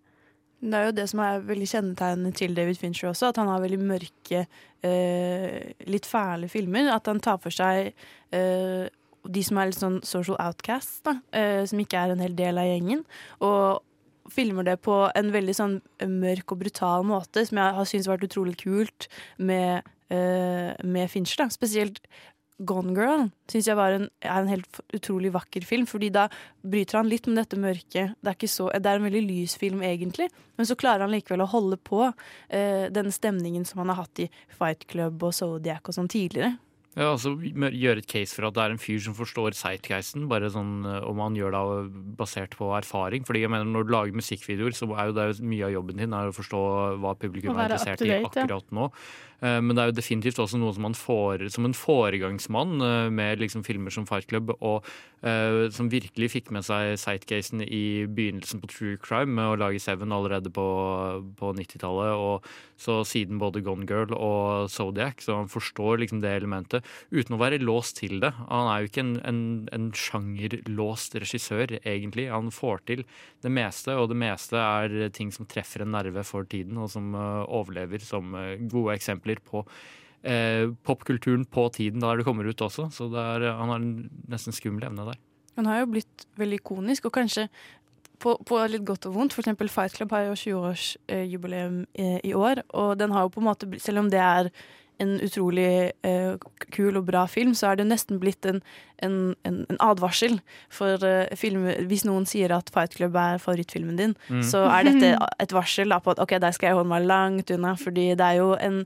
Det er jo det som er veldig kjennetegnende til David Fincher også, at han har veldig mørke, eh, litt fæle filmer. At han tar for seg eh, de som er litt sånn social outcasts, da, eh, som ikke er en hel del av gjengen. Og filmer det på en veldig sånn mørk og brutal måte, som jeg har syntes har vært utrolig kult med, eh, med Fincher. Da. Spesielt Gone Girl syns jeg en, er en helt utrolig vakker film, fordi da bryter han litt med dette mørket. Det er, så, det er en veldig lys film, egentlig, men så klarer han likevel å holde på eh, den stemningen som han har hatt i Fight Club og Zodiac og sånn tidligere. Ja, altså Gjøre et case for at det er en fyr som forstår sightgeisten, bare sånn eh, om han gjør det basert på erfaring. Fordi jeg mener Når du lager musikkvideoer, så er jo det mye av jobben din er å forstå hva publikum er interessert i akkurat nå. Eh, Men det er jo definitivt også noe som man får som en foregangsmann eh, med liksom filmer som Fight Club, og uh, som virkelig fikk med seg sightgeisten i begynnelsen på True Crime med å lage Seven allerede på, på 90-tallet, og så siden både Gone Girl og Zodiac, så han forstår liksom det elementet uten å være låst til det. Han er jo ikke en, en, en sjangerlåst regissør, egentlig. Han får til det meste, og det meste er ting som treffer en nerve for tiden, og som eh, overlever som eh, gode eksempler på eh, popkulturen på tiden der det kommer ut også. Så er, han har en nesten skummel evne der. Han har jo blitt veldig ikonisk, og kanskje på, på litt godt og vondt. For eksempel Fight Club har jo 20-årsjubileum eh, i år, og den har jo på en måte, selv om det er en utrolig eh, kul og bra film, så er det nesten blitt en, en, en, en advarsel for eh, film. Hvis noen sier at Fight Club er favorittfilmen din, Mm. så er dette et varsel da, på at ok, der skal jeg holde meg langt unna, fordi det er jo en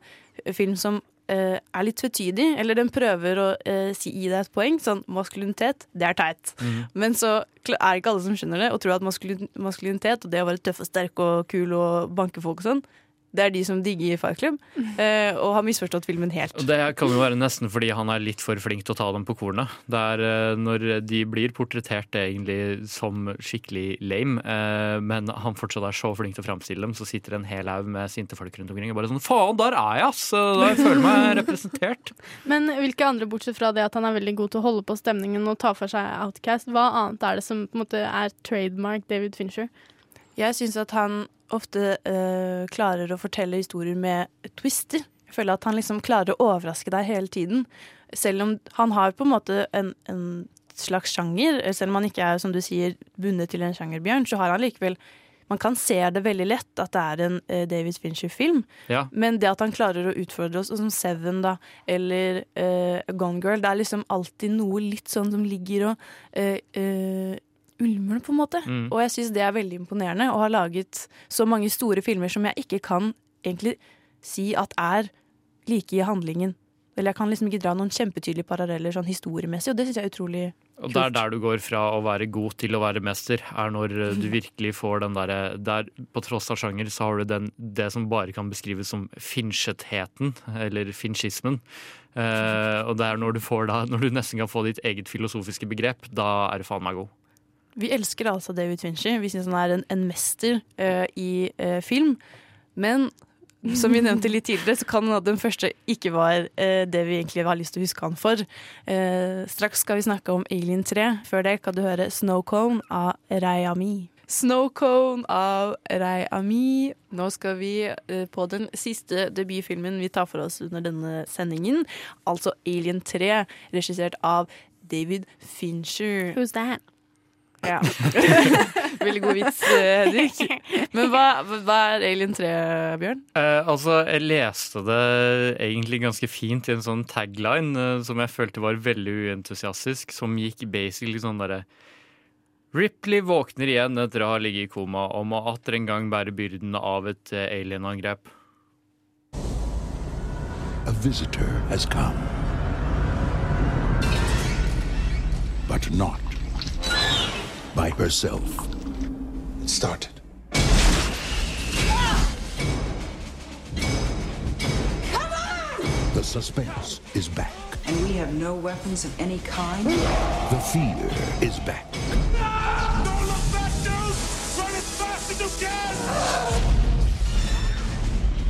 film som eh, er litt tvetydig, eller den prøver å eh, si, gi deg et poeng. Sånn maskulinitet, det er teit. Mm. Men så er det ikke alle som skjønner det, og tror at maskulin maskulinitet og det å være tøff og sterk og kul og banke folk og sånn, det er de som digger Fight Club, eh, og har misforstått filmen helt. Det kan jo være nesten fordi han er litt for flink til å ta dem på kornet. Det er eh, når de blir portrettert egentlig som skikkelig lame, eh, men han fortsatt er så flink til å framstille dem, så sitter en hel haug med sinte folk rundt omkring og bare sånn Faen, der er jeg, ass! Da jeg føler meg representert. Men hvilke andre, bortsett fra det at han er veldig god til å holde på stemningen og ta for seg Outcast, hva annet er det som på en måte er trademark David Fincher? Jeg syns at han ofte eh, klarer å fortelle historier med twister. Jeg føler at han liksom klarer å overraske deg hele tiden. Selv om han har på en måte en, en slags sjanger, eh, selv om han ikke er som du sier, bundet til en sjanger, Bjørn, så har han likevel man kan se det veldig lett at det er en eh, David Fincher-film. Ja. Men det at han klarer å utfordre oss, som Seven da, eller eh, Gone Girl, det er liksom alltid noe litt sånn som ligger og eh, eh, ulmer, på en måte. Mm. Og jeg syns det er veldig imponerende å ha laget så mange store filmer som jeg ikke kan egentlig si at er like i handlingen. Eller jeg kan liksom ikke dra noen kjempetydelige paralleller sånn historiemessig, og det syns jeg er utrolig kult. Og det er der du går fra å være god til å være mester, er når eh, du virkelig får den derre Der, på tross av sjanger, så har du den, det som bare kan beskrives som finchetheten, eller finchismen. Eh, og det er når du får da, når du nesten kan få ditt eget filosofiske begrep, da er du faen meg god. Vi elsker altså David Fincher. Vi syns han er en, en mester uh, i uh, film. Men som vi nevnte litt tidligere, så kan hende at den første ikke var uh, det vi egentlig har lyst til å huske han for. Eh, straks skal vi snakke om Alien 3. Før det kan du høre Snowcone av Rayami. Snowcone av Rayami. Nå skal vi på den siste debutfilmen vi tar for oss under denne sendingen. Altså Alien 3, regissert av David Fincher. Who's that? Ja. Veldig god vits, eh, Henrik. Men hva, hva er Alien 3, Bjørn? Eh, altså, jeg leste det egentlig ganske fint i en sånn tagline eh, som jeg følte var veldig uentusiastisk, som gikk basically sånn derre Ripley våkner igjen etter å ha ligget i koma og må atter en gang bære byrden av et eh, alienangrep. A visitor has come. But not by herself. It started. The suspense is back. And we have no weapons of any kind? The fear is back.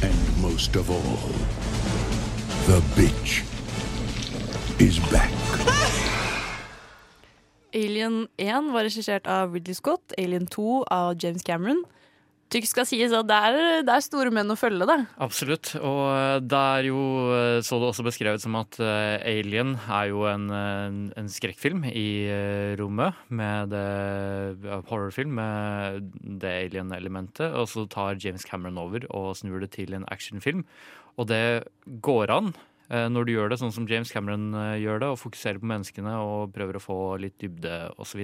And most of all, the bitch is back. Alien 1 var regissert av Ridley Scott. Alien 2 av James Cameron. Tykt skal sies at det er, det er store menn å følge, da. Absolutt. Og eh, det er jo eh, så det også beskrevet som at eh, Alien er jo en, en, skrekkfilm i rommet med det horrorfilm med det alien-elementet. Og så tar James Cameron over og snur det til en actionfilm. Og det går an når du gjør det sånn som James Cameron eh, gjør det, og fokuserer på menneskene og prøver å få litt dybde osv.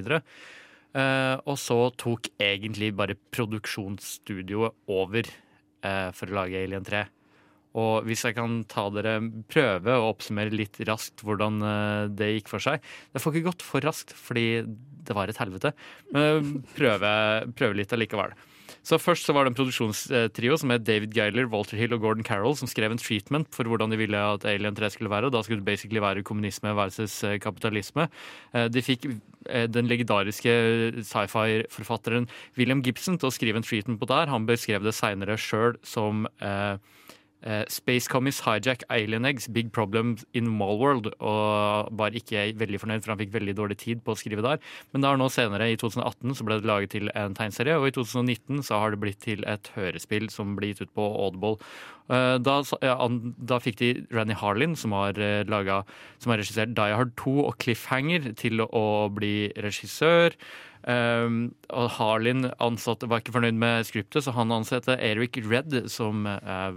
Uh, og så tok egentlig bare produksjonsstudioet over eh, for å lage Alien 3. Og hvis jeg kan ta dere prøve å oppsummere litt raskt hvordan eh, det gikk for seg Det får ikke gått for raskt, fordi det var et helvete. Men prøve, prøve litt allikevel. Så Først så var det en produksjonstrio som het David Geiler, Walter Hill og Gordon Carroll, som skrev en treatment for hvordan de ville at Alien 3 skulle være. og Da skulle det basically være kommunisme versus eh, kapitalisme. Eh, De fikk eh, den legendariske sci-fi-forfatteren William Gibson til å skrive en treatment på der. Han beskrev det seinere sjøl som eh, eh, Space Commies Hijack Alien Eggs, Big problems in Malworld. Og var ikke veldig fornøyd, for han fikk veldig dårlig tid på å skrive der. Men da er nå senere, i 2018, så ble det laget til en tegneserie, og i 2019 så har det blitt til et hørespill som blir gitt ut på Audible. Eh, Da, ja, da fikk de Ranny Harlin, som har, eh, laget, som har regissert Die Hard 2 og Cliffhanger, til å bli regissør. Um, og Harlin ansatte, var ikke fornøyd med skriptet, så han ansatte Eric Redd, som uh,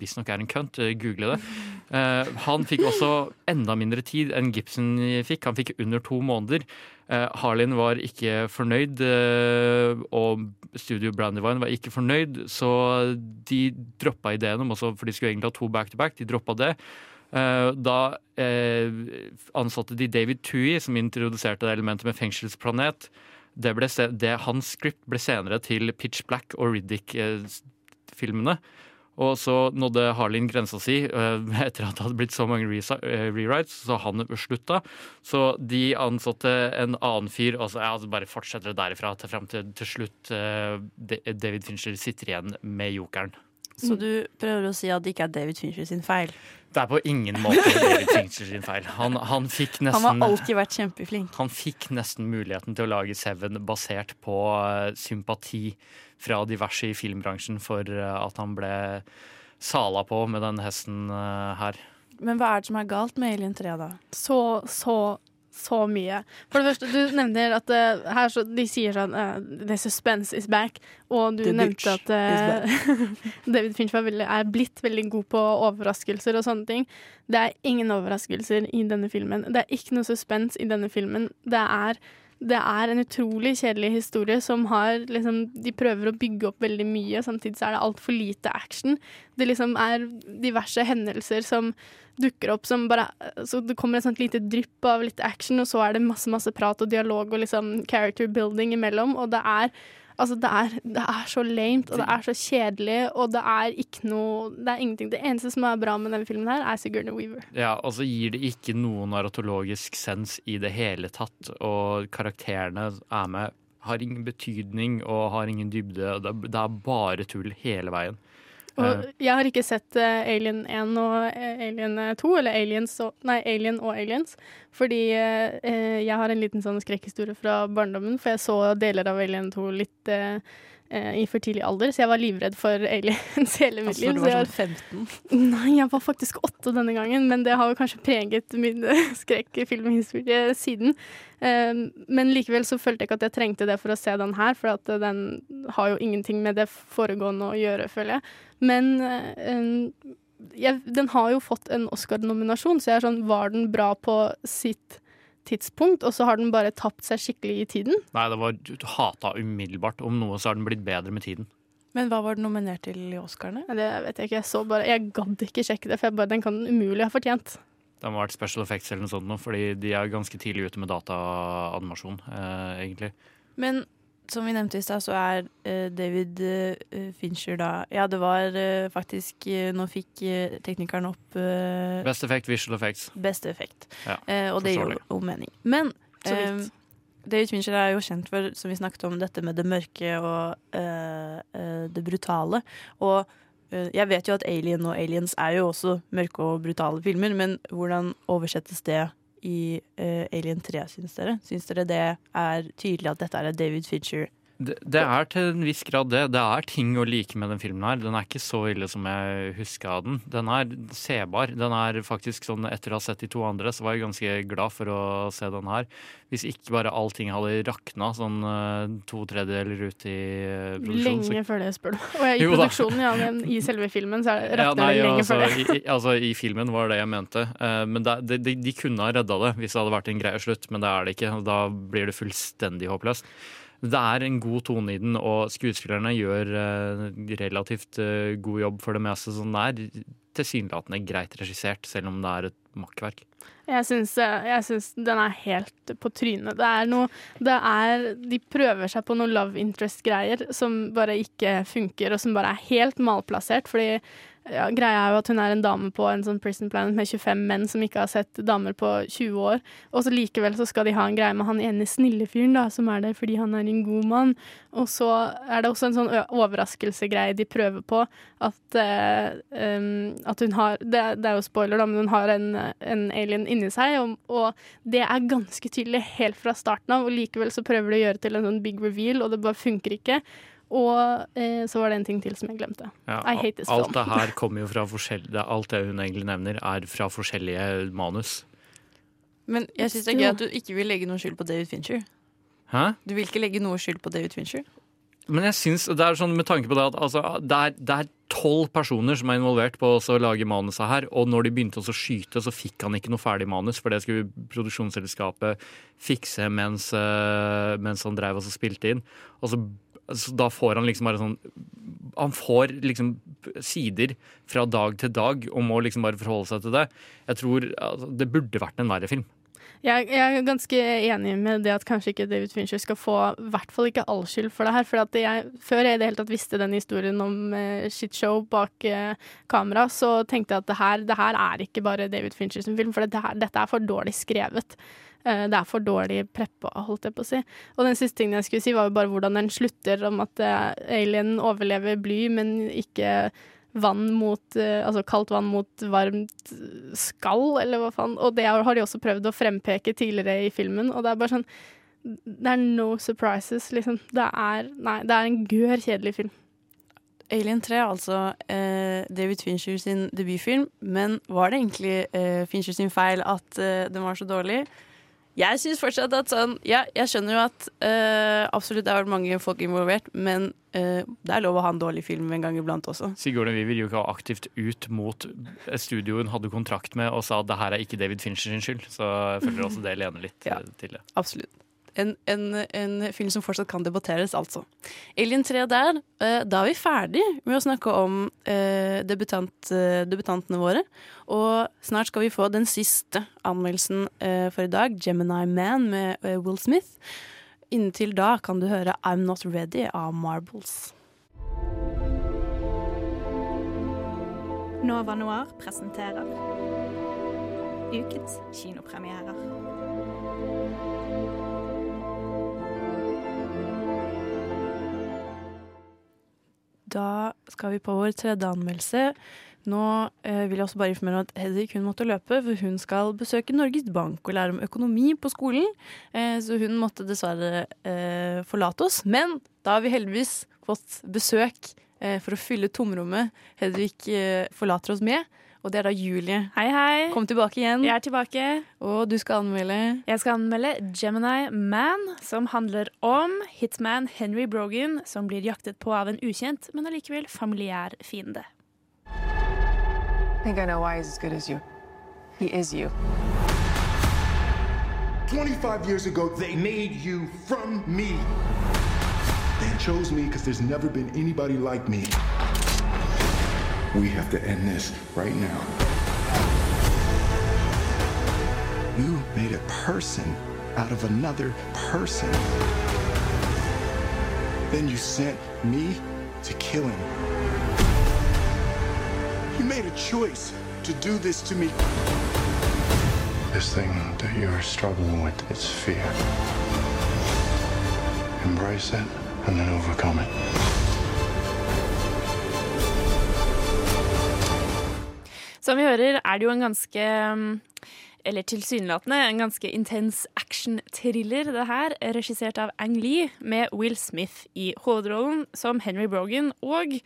visstnok er en kønt. uh, Google det. Uh, han fikk også enda mindre tid enn Gibson fikk. Han fikk under to måneder. Uh, Harlin var ikke fornøyd, og Studio Brandywine var ikke fornøyd, så de droppa ideen om også, for de skulle egentlig ha to back-to-back. De droppa det. Da ansatte de David Tui, som introduserte det elementet med fengselsplanet. Det ble det, hans script ble senere til Pitch Black og Riddick-filmene. Og så nådde Harlin grensa si uh, etter at det hadde blitt så mange uh, rewrites, så han slutta. Så de ansatte en annen fyr, og så ja, så bare fortsetter det derifra til frem til, til slutt David Fincher sitter igjen med jokeren. Så du prøver å si at det ikke er David Fincher sin feil? Det er på ingen måte David Fincher sin feil. Han, han fikk Han har alltid vært kjempeflink. han fikk nesten muligheten til å lage Seven basert på eh, sympati fra diverse i filmbransjen for eh, at han ble sala på med den hesten eh, her. Men hva er det som er galt med Alien 3, da? Så, så, så mye. For det første, du nevner at uh, her så, de sier sånn uh, The suspense is back. Og du The nevnte at uh, David Finch veldig, er blitt veldig god på overraskelser og sånne ting. Det er ingen overraskelser i denne filmen. Det er ikke noe suspens i denne filmen. Det er, det er en utrolig kjedelig historie som har liksom De prøver å bygge opp veldig mye, og samtidig så er det altfor lite action. Det liksom er diverse hendelser som dukker opp som bare Så det kommer et sånt lite drypp av litt action, og så er det masse, masse prat og dialog og liksom character building imellom, og det er Altså, det er, det er så lamet, og det er så kjedelig, og det er ikke noe Det er ingenting. Det eneste som er bra med denne filmen her, er Sigourney Weaver. Ja, Og så gir det ikke noe narratologisk sens i det hele tatt, og karakterene er med, har ingen betydning og har ingen dybde. Det er bare tull hele veien. Og Eh, jeg har ikke sett eh, Alien 1 og eh, Alien 2, eller Aliens og, nei, Alien og Aliens, fordi eh, eh, jeg har en liten sånn skrekkhistorie fra barndommen, for jeg så deler av Alien 2 litt eh, eh, i for tidlig alder, så jeg var livredd for aliens hele mitt Altså, liv. du var sånn 15? Nei, jeg var faktisk 8 denne gangen, men det har jo kanskje preget min skrekkfilmhistorie siden. Eh, men likevel så følte jeg ikke at jeg trengte det for å se den her, for at eh, den har jo ingenting med det foregående å gjøre, føler jeg. Men eh, jeg, den har jo fått en Oscar-nominasjon, så jeg er sånn Var den bra på sitt tidspunkt, og så har den bare tapt seg skikkelig i tiden? Nei, det var hata umiddelbart. Om noe så har den blitt bedre med tiden. Men hva var den nominert til i Oscarene? Det vet jeg ikke. Jeg så bare Jeg gadd ikke sjekke det, for jeg bare, den kan den umulig ha fortjent. Det må ha vært special effects eller noe sånt, fordi de er ganske tidlig ute med dataanimasjon, eh, egentlig. Men som vi nevnte i stad, så er uh, David uh, Fincher da Ja, det var uh, faktisk Nå fikk teknikeren opp Best effect, visual effects. beste effekt. Ja, og det gir jo mening. Men Så eh. David Fincher er jo kjent for, som vi snakket om, dette med det mørke og det brutale. Og jeg vet jo at Alien og Aliens er jo også mørke og brutale filmer, men hvordan oversettes det i uh, Alien 3, syns dere? Syns dere det er tydelig at dette er et David Fincher? Det, det er til en viss grad det. Det er ting å like med den filmen her. Den er ikke så ille som jeg huska den. Den er sebar. Den er faktisk sånn Etter å ha sett de to andre, så var jeg ganske glad for å se den her. Hvis ikke bare allting hadde rakna sånn eh, to tredjedeler ut i produksjonen. produksjon. så- Lenge før det, spør du. Og jeg, i Jo produksjonen, ja, men i selve filmen så rakna Ja, det lenge altså, før det. i, altså, I filmen var det jeg mente. Eh, men det, de, de, de kunne ha redda det hvis det hadde vært en greie slutt, men det er det ikke. Da blir det fullstendig håpløst. Det er en god tone i den, og skuespillerne gjør eh, relativt eh, god jobb for det meste. Sånn den er tilsynelatende greit regissert, selv om det er et makkverk. Eh, jeg syns den er helt på trynet. Det er noe det er, De prøver seg på noe love interest-greier som bare ikke funker, og som bare er helt malplassert. Fordi ja, greia er jo at hun er en dame på en sånn prison planet med 25 menn som ikke har sett damer på 20 år. Og så likevel så skal de ha en greie med han ene snille fyren da, som er der fordi han er en god mann. Og så er det også en sånn overraskelsegreie de prøver på. At, uh, um, at hun har det, det er jo spoiler, da, men hun har en, en alien inni seg. Og, og det er ganske tydelig helt fra starten av, og likevel så prøver de å gjøre til en sånn big reveal, og det bare funker ikke. Og eh, så var det en ting til som jeg glemte. Ja, I hate this alt film. det her kommer jo fra forskjellige Alt det hun egentlig nevner, er fra forskjellige manus. Men jeg syns det er gøy at du ikke vil legge noe skyld på David Fincher. Hæ? Du vil ikke legge noe skyld på David Fincher? Men jeg syns det er sånn med tanke på det at altså, det er- er tolv personer som er involvert på å lage manuset her, og når de begynte å skyte, så fikk han ikke noe ferdig manus, for det skulle produksjonsselskapet fikse mens, eh, mens han drev og spilte inn. Og så, så da får han liksom bare sånn Han får liksom sider fra dag til dag og må liksom bare forholde seg til det. Jeg tror altså, Det burde vært en verre film. Jeg, jeg er ganske enig med det at kanskje ikke David Fincher skal få i hvert fall ikke all skyld for det her. For jeg, før jeg i det hele tatt visste den historien om eh, shitshow bak eh, kamera, så tenkte jeg at det her, det her er ikke bare David Fincher sin film, for det her, dette er for dårlig skrevet. Eh, det er for dårlig preppa, holdt jeg på å si. Og den siste tingen jeg skulle si, var jo bare hvordan den slutter, om at eh, alien overlever bly, men ikke vann mot eh, Altså kaldt vann mot varmt skall, eller hva faen. Og det har de også prøvd å frempeke tidligere i filmen, og det er bare sånn Det er no surprises, liksom. Det er Nei, det er en gør kjedelig film. Alien 3 er altså eh, David Fincher sin debutfilm, men var det egentlig eh, Fincher sin feil at eh, den var så dårlig? Jeg syns fortsatt at sånn Ja, jeg skjønner jo at uh, absolutt det har vært mange folk involvert, men uh, det er lov å ha en dårlig film en gang iblant også. Sigourney Weaver gikk jo aktivt ut mot studioen studio hun hadde kontrakt med og sa at det her er ikke David Fincher sin skyld. Så jeg føler også det lener litt Ja. eh, til det. Absolutt. En, en, en film som fortsatt kan debatteres, altså. Alien 3 der. eh, da er vi ferdig med å snakke om eh, debutant, eh, debutantene våre. Og snart skal vi få den siste anmeldelsen for i dag, 'Gemini Man' med Will Smith. Inntil da kan du høre 'I'm Not Ready' av Marbles. Nova Noir presenterer ukens kinopremierer. Da skal vi på vår tredje anmeldelse. Nå eh, vil jeg også bare informere om at Hedvig hun måtte løpe, for hun skal besøke Norges Bank og lære om økonomi på skolen. Eh, så hun måtte dessverre eh, forlate oss. Men da har vi heldigvis fått besøk eh, for å fylle tomrommet Hedvig eh, forlater oss med. Og det er da Julie. Hei, hei. Kom tilbake igjen. Jeg er tilbake. Og du skal anmelde Jeg skal anmelde Gemini Man, som handler om hitman Henry Brogan, som blir jaktet på av en ukjent, men allikevel familiær fiende. I think I know why he's as good as you. He is you. 25 years ago, they made you from me. They chose me because there's never been anybody like me. We have to end this right now. You made a person out of another person. Then you sent me to kill him. You made a choice to do this to me. This thing that you're struggling with is fear. Embrace it and then overcome it. Som vi hører, er det jo en ganske um, eller tilsynelatende en ganske intens action-thriller, det her. Regissert av Ang Lee, med Will Smith i hovedrollen som Henry Brogan, og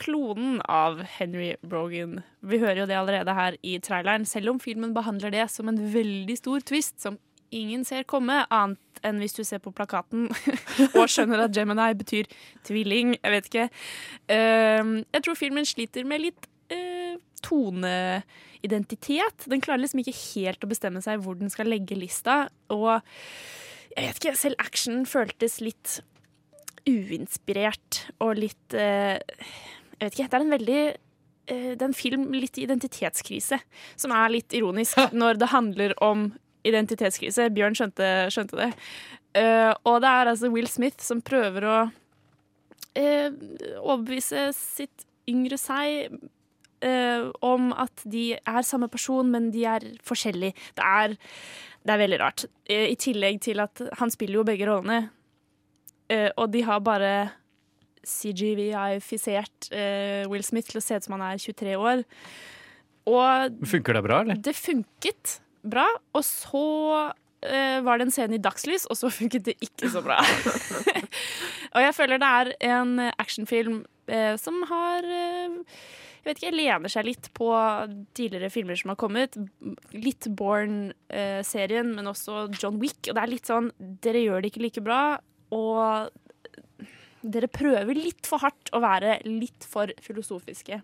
klonen av Henry Brogan. Vi hører jo det allerede her i traileren, selv om filmen behandler det som en veldig stor twist som ingen ser komme, annet enn hvis du ser på plakaten og skjønner at Gemini betyr tvilling. Jeg vet ikke. Um, jeg tror filmen sliter med litt toneidentitet. Den klarer liksom ikke helt å bestemme seg hvor den skal legge lista. Og jeg vet ikke, selv action føltes litt uinspirert og litt eh, Jeg vet ikke, det er en veldig eh, det er en film litt identitetskrise, som er litt ironisk når det handler om identitetskrise. Bjørn skjønte, skjønte det. Eh, og det er altså Will Smith som prøver å overbevise sitt yngre seg eh, om at de er samme person, men de er forskjellige. Det er, det er veldig rart. Uh, I tillegg til at han spiller jo begge rollene, uh, og de har bare CGVI-fisert Will Smith til å se ut som han er 23 år. Og Funker det bra, eller? det funket bra, og så var det en scene i dagslys, og så funket det ikke så bra. og jeg føler det er en actionfilm som har jeg vet ikke, lener seg litt på tidligere filmer som har kommet. Litt Born-serien, men også John Wick. Og det er litt sånn Dere gjør det ikke like bra, og dere prøver litt for hardt å være litt for filosofiske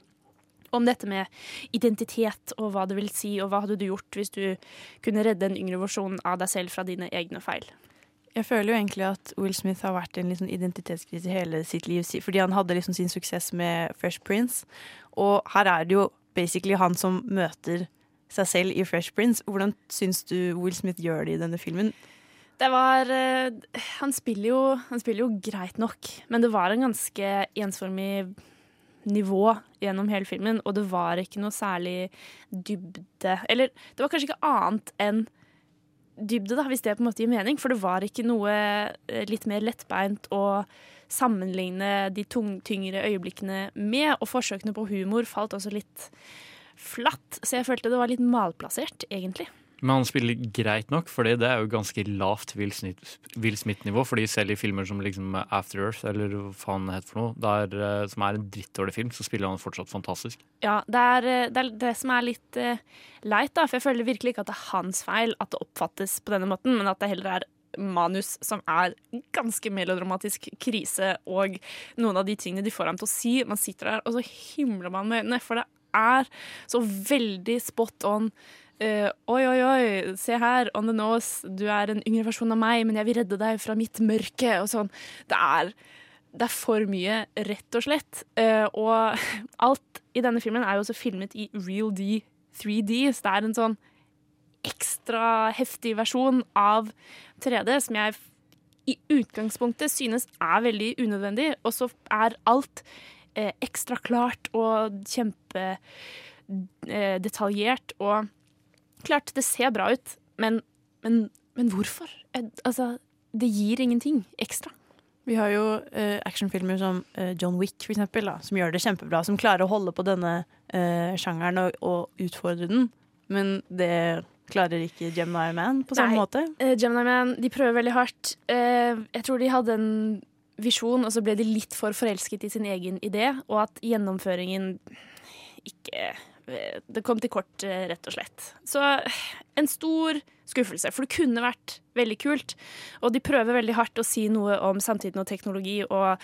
om dette med identitet og hva det vil si, og hva hadde du gjort hvis du kunne redde en yngre versjon av deg selv fra dine egne feil. Jeg føler jo egentlig at Will Smith har vært i en liksom identitetskrise hele sitt liv. Fordi han hadde liksom sin suksess med Fresh Prince. Og her er det jo basically han som møter seg selv i Fresh Prince. Hvordan syns du Will Smith gjør det i denne filmen? Det var eh, han, spiller jo, han spiller jo greit nok, men det var en ganske ensformig nivå gjennom hele filmen, og det var ikke noe særlig dybde Eller det var kanskje ikke annet enn dybde, da, hvis det på en måte gir mening. For det var ikke noe eh, litt mer lettbeint å sammenligne de tung, tyngre øyeblikkene med. Og forsøkene på humor falt også litt flatt, så jeg følte det var litt malplassert, egentlig. Men han spiller greit nok, for det er jo ganske lavt Will Smith- Will Smith-nivå. fordi selv i filmer som liksom After Earth, eller hva faen det heter for noe, der, eh, som er en drittdårlig film, så spiller han fortsatt fantastisk. Ja, det er eh, det, er det som er litt uh, leit, da. For jeg føler virkelig ikke at det er hans feil at det oppfattes på denne måten, men at det heller er manus som er ganske melodramatisk krise, og noen av de tingene de får ham til å si. Man sitter der, og så himler man med øynene, for det er så veldig spot on. Eh, oi, oi, oi, se her, on the nose, du er en yngre versjon av meg, men jeg vil redde deg fra mitt mørke, og sånn. Det er, det er for mye, rett og slett. Uh, og alt i denne filmen er jo også filmet i real D 3D, så det er en sånn ekstra heftig versjon av 3D som jeg i utgangspunktet synes er veldig unødvendig, og så er alt eh, ekstra klart og kjempedetaljert eh, og Klart, det ser bra ut, men, men, men hvorfor? Altså, det gir ingenting ekstra. Vi har jo uh, actionfilmer som uh, John Wick, for eksempel, da, som gjør det kjempebra. Som klarer å holde på denne uh, sjangeren og, og utfordre den. Men det klarer ikke Gemini Man på samme Nei, måte. Uh, Gemini Man de prøver veldig hardt. Jeg tror de hadde en visjon, og så ble de litt for forelsket i sin egen idé, og at gjennomføringen ikke Det kom til kort, eh, rett og slett. Så eh, en stor skuffelse, for det kunne vært veldig kult. Og de prøver veldig hardt å si noe om samtiden og teknologi, og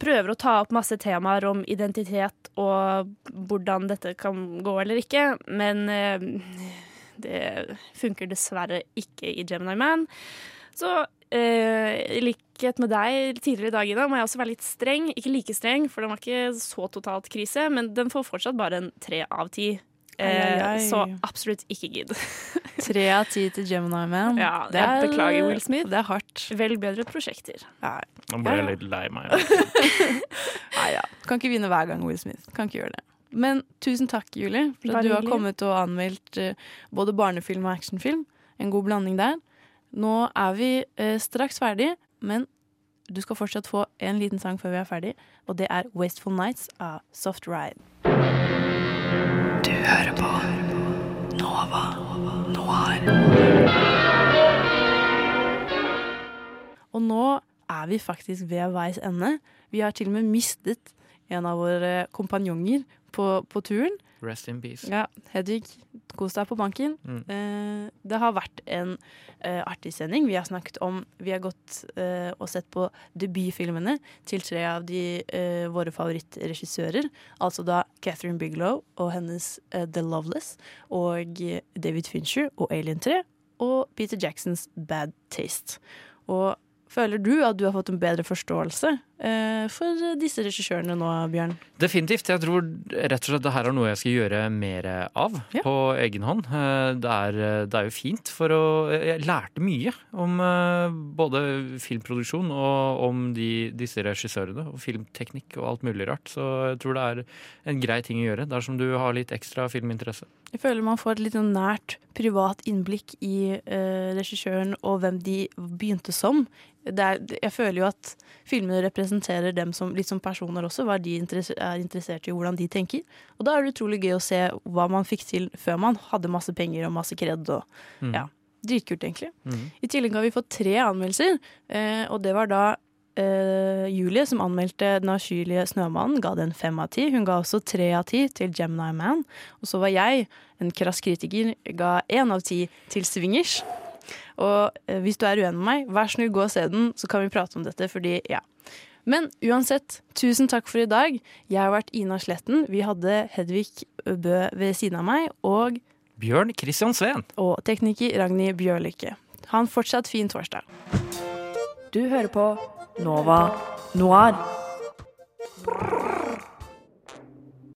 prøver å ta opp masse temaer om identitet og hvordan dette kan gå eller ikke, men eh, det funker dessverre ikke i Gemini Man. Så eh, i likhet med deg tidligere i dag, Ida, må jeg også være litt streng. Ikke like streng, for den var ikke så totalt krise, men den får fortsatt bare en tre av ti. Eh, så absolutt ikke gidd. Tre av ti til Gemini Man. Ja, jeg beklager, Will Smith. Det er hardt. Velg bedre prosjekter. Nå ble jeg litt lei meg. Nei, ja. Kan ikke vinne hver gang, Will Smith. Kan ikke gjøre det. Men tusen takk, Julie, for at du har kommet og anmeldt eh, både barnefilm og actionfilm. En god blanding der. Nå er vi eh, straks ferdig, men du skal fortsatt få en liten sang før vi er ferdig, og det er Wasteful Nights av Soft Ride. Du hører på Nova Noir. Og nå er vi faktisk ved veis ende. Vi har til og med mistet en av våre kompanjonger på, på turen. Rest in peace. Ja, Hedvig, kos deg på banken. Mm. Eh, det har vært en eh, artig sending. Vi har snakket om Vi har gått eh, og sett på debutfilmene til tre av de eh, våre favorittregissører. Altså da Catherine Bigelow og hennes eh, The Loveless og eh, David Fincher og Alien 3 og Peter Jacksons Bad Taste. Og føler du at du har fått en bedre forståelse for disse regissørene nå, Bjørn? Definitivt. Jeg tror rett og slett det her er noe jeg skal gjøre mer av på egen hånd. Eh, Det er, det er jo fint for å Jeg lærte mye om eh, både filmproduksjon og om de, disse regissørene, og filmteknikk og alt mulig rart. Så jeg tror det er en grei ting å gjøre dersom du har litt ekstra filminteresse. Jeg føler man får et litt sånn nært, privat innblikk i eh, regissøren og hvem de begynte som. Er, jeg føler jo at filmene representerer dem som, litt som personer også, hva de er interessert i, hvordan de tenker. Og da er det utrolig gøy å se hva man fikk til før man hadde masse penger og masse kred. Og, Mm. ja, Dritkult, egentlig. Mm. I tillegg har vi fått tre anmeldelser, eh, og det var da eh, Julie, som anmeldte Den avskyelige snømannen, ga den fem av ti. Hun ga også tre av ti til Gemini Man. Og så var jeg, en krass kritiker, ga én av ti til Swingers. Og eh, hvis du er uenig med meg, vær snill gå og se den, så kan vi prate om dette, fordi ja. Men uansett, tusen takk for i dag. Jeg har vært Ina Sletten. Vi hadde Hedvig Bø ved siden av meg, og Bjørn Christian Sveen. og tekniker Ragnhild Bjørlykke. Ha en fortsatt fin torsdag. Du hører på Nova Noir.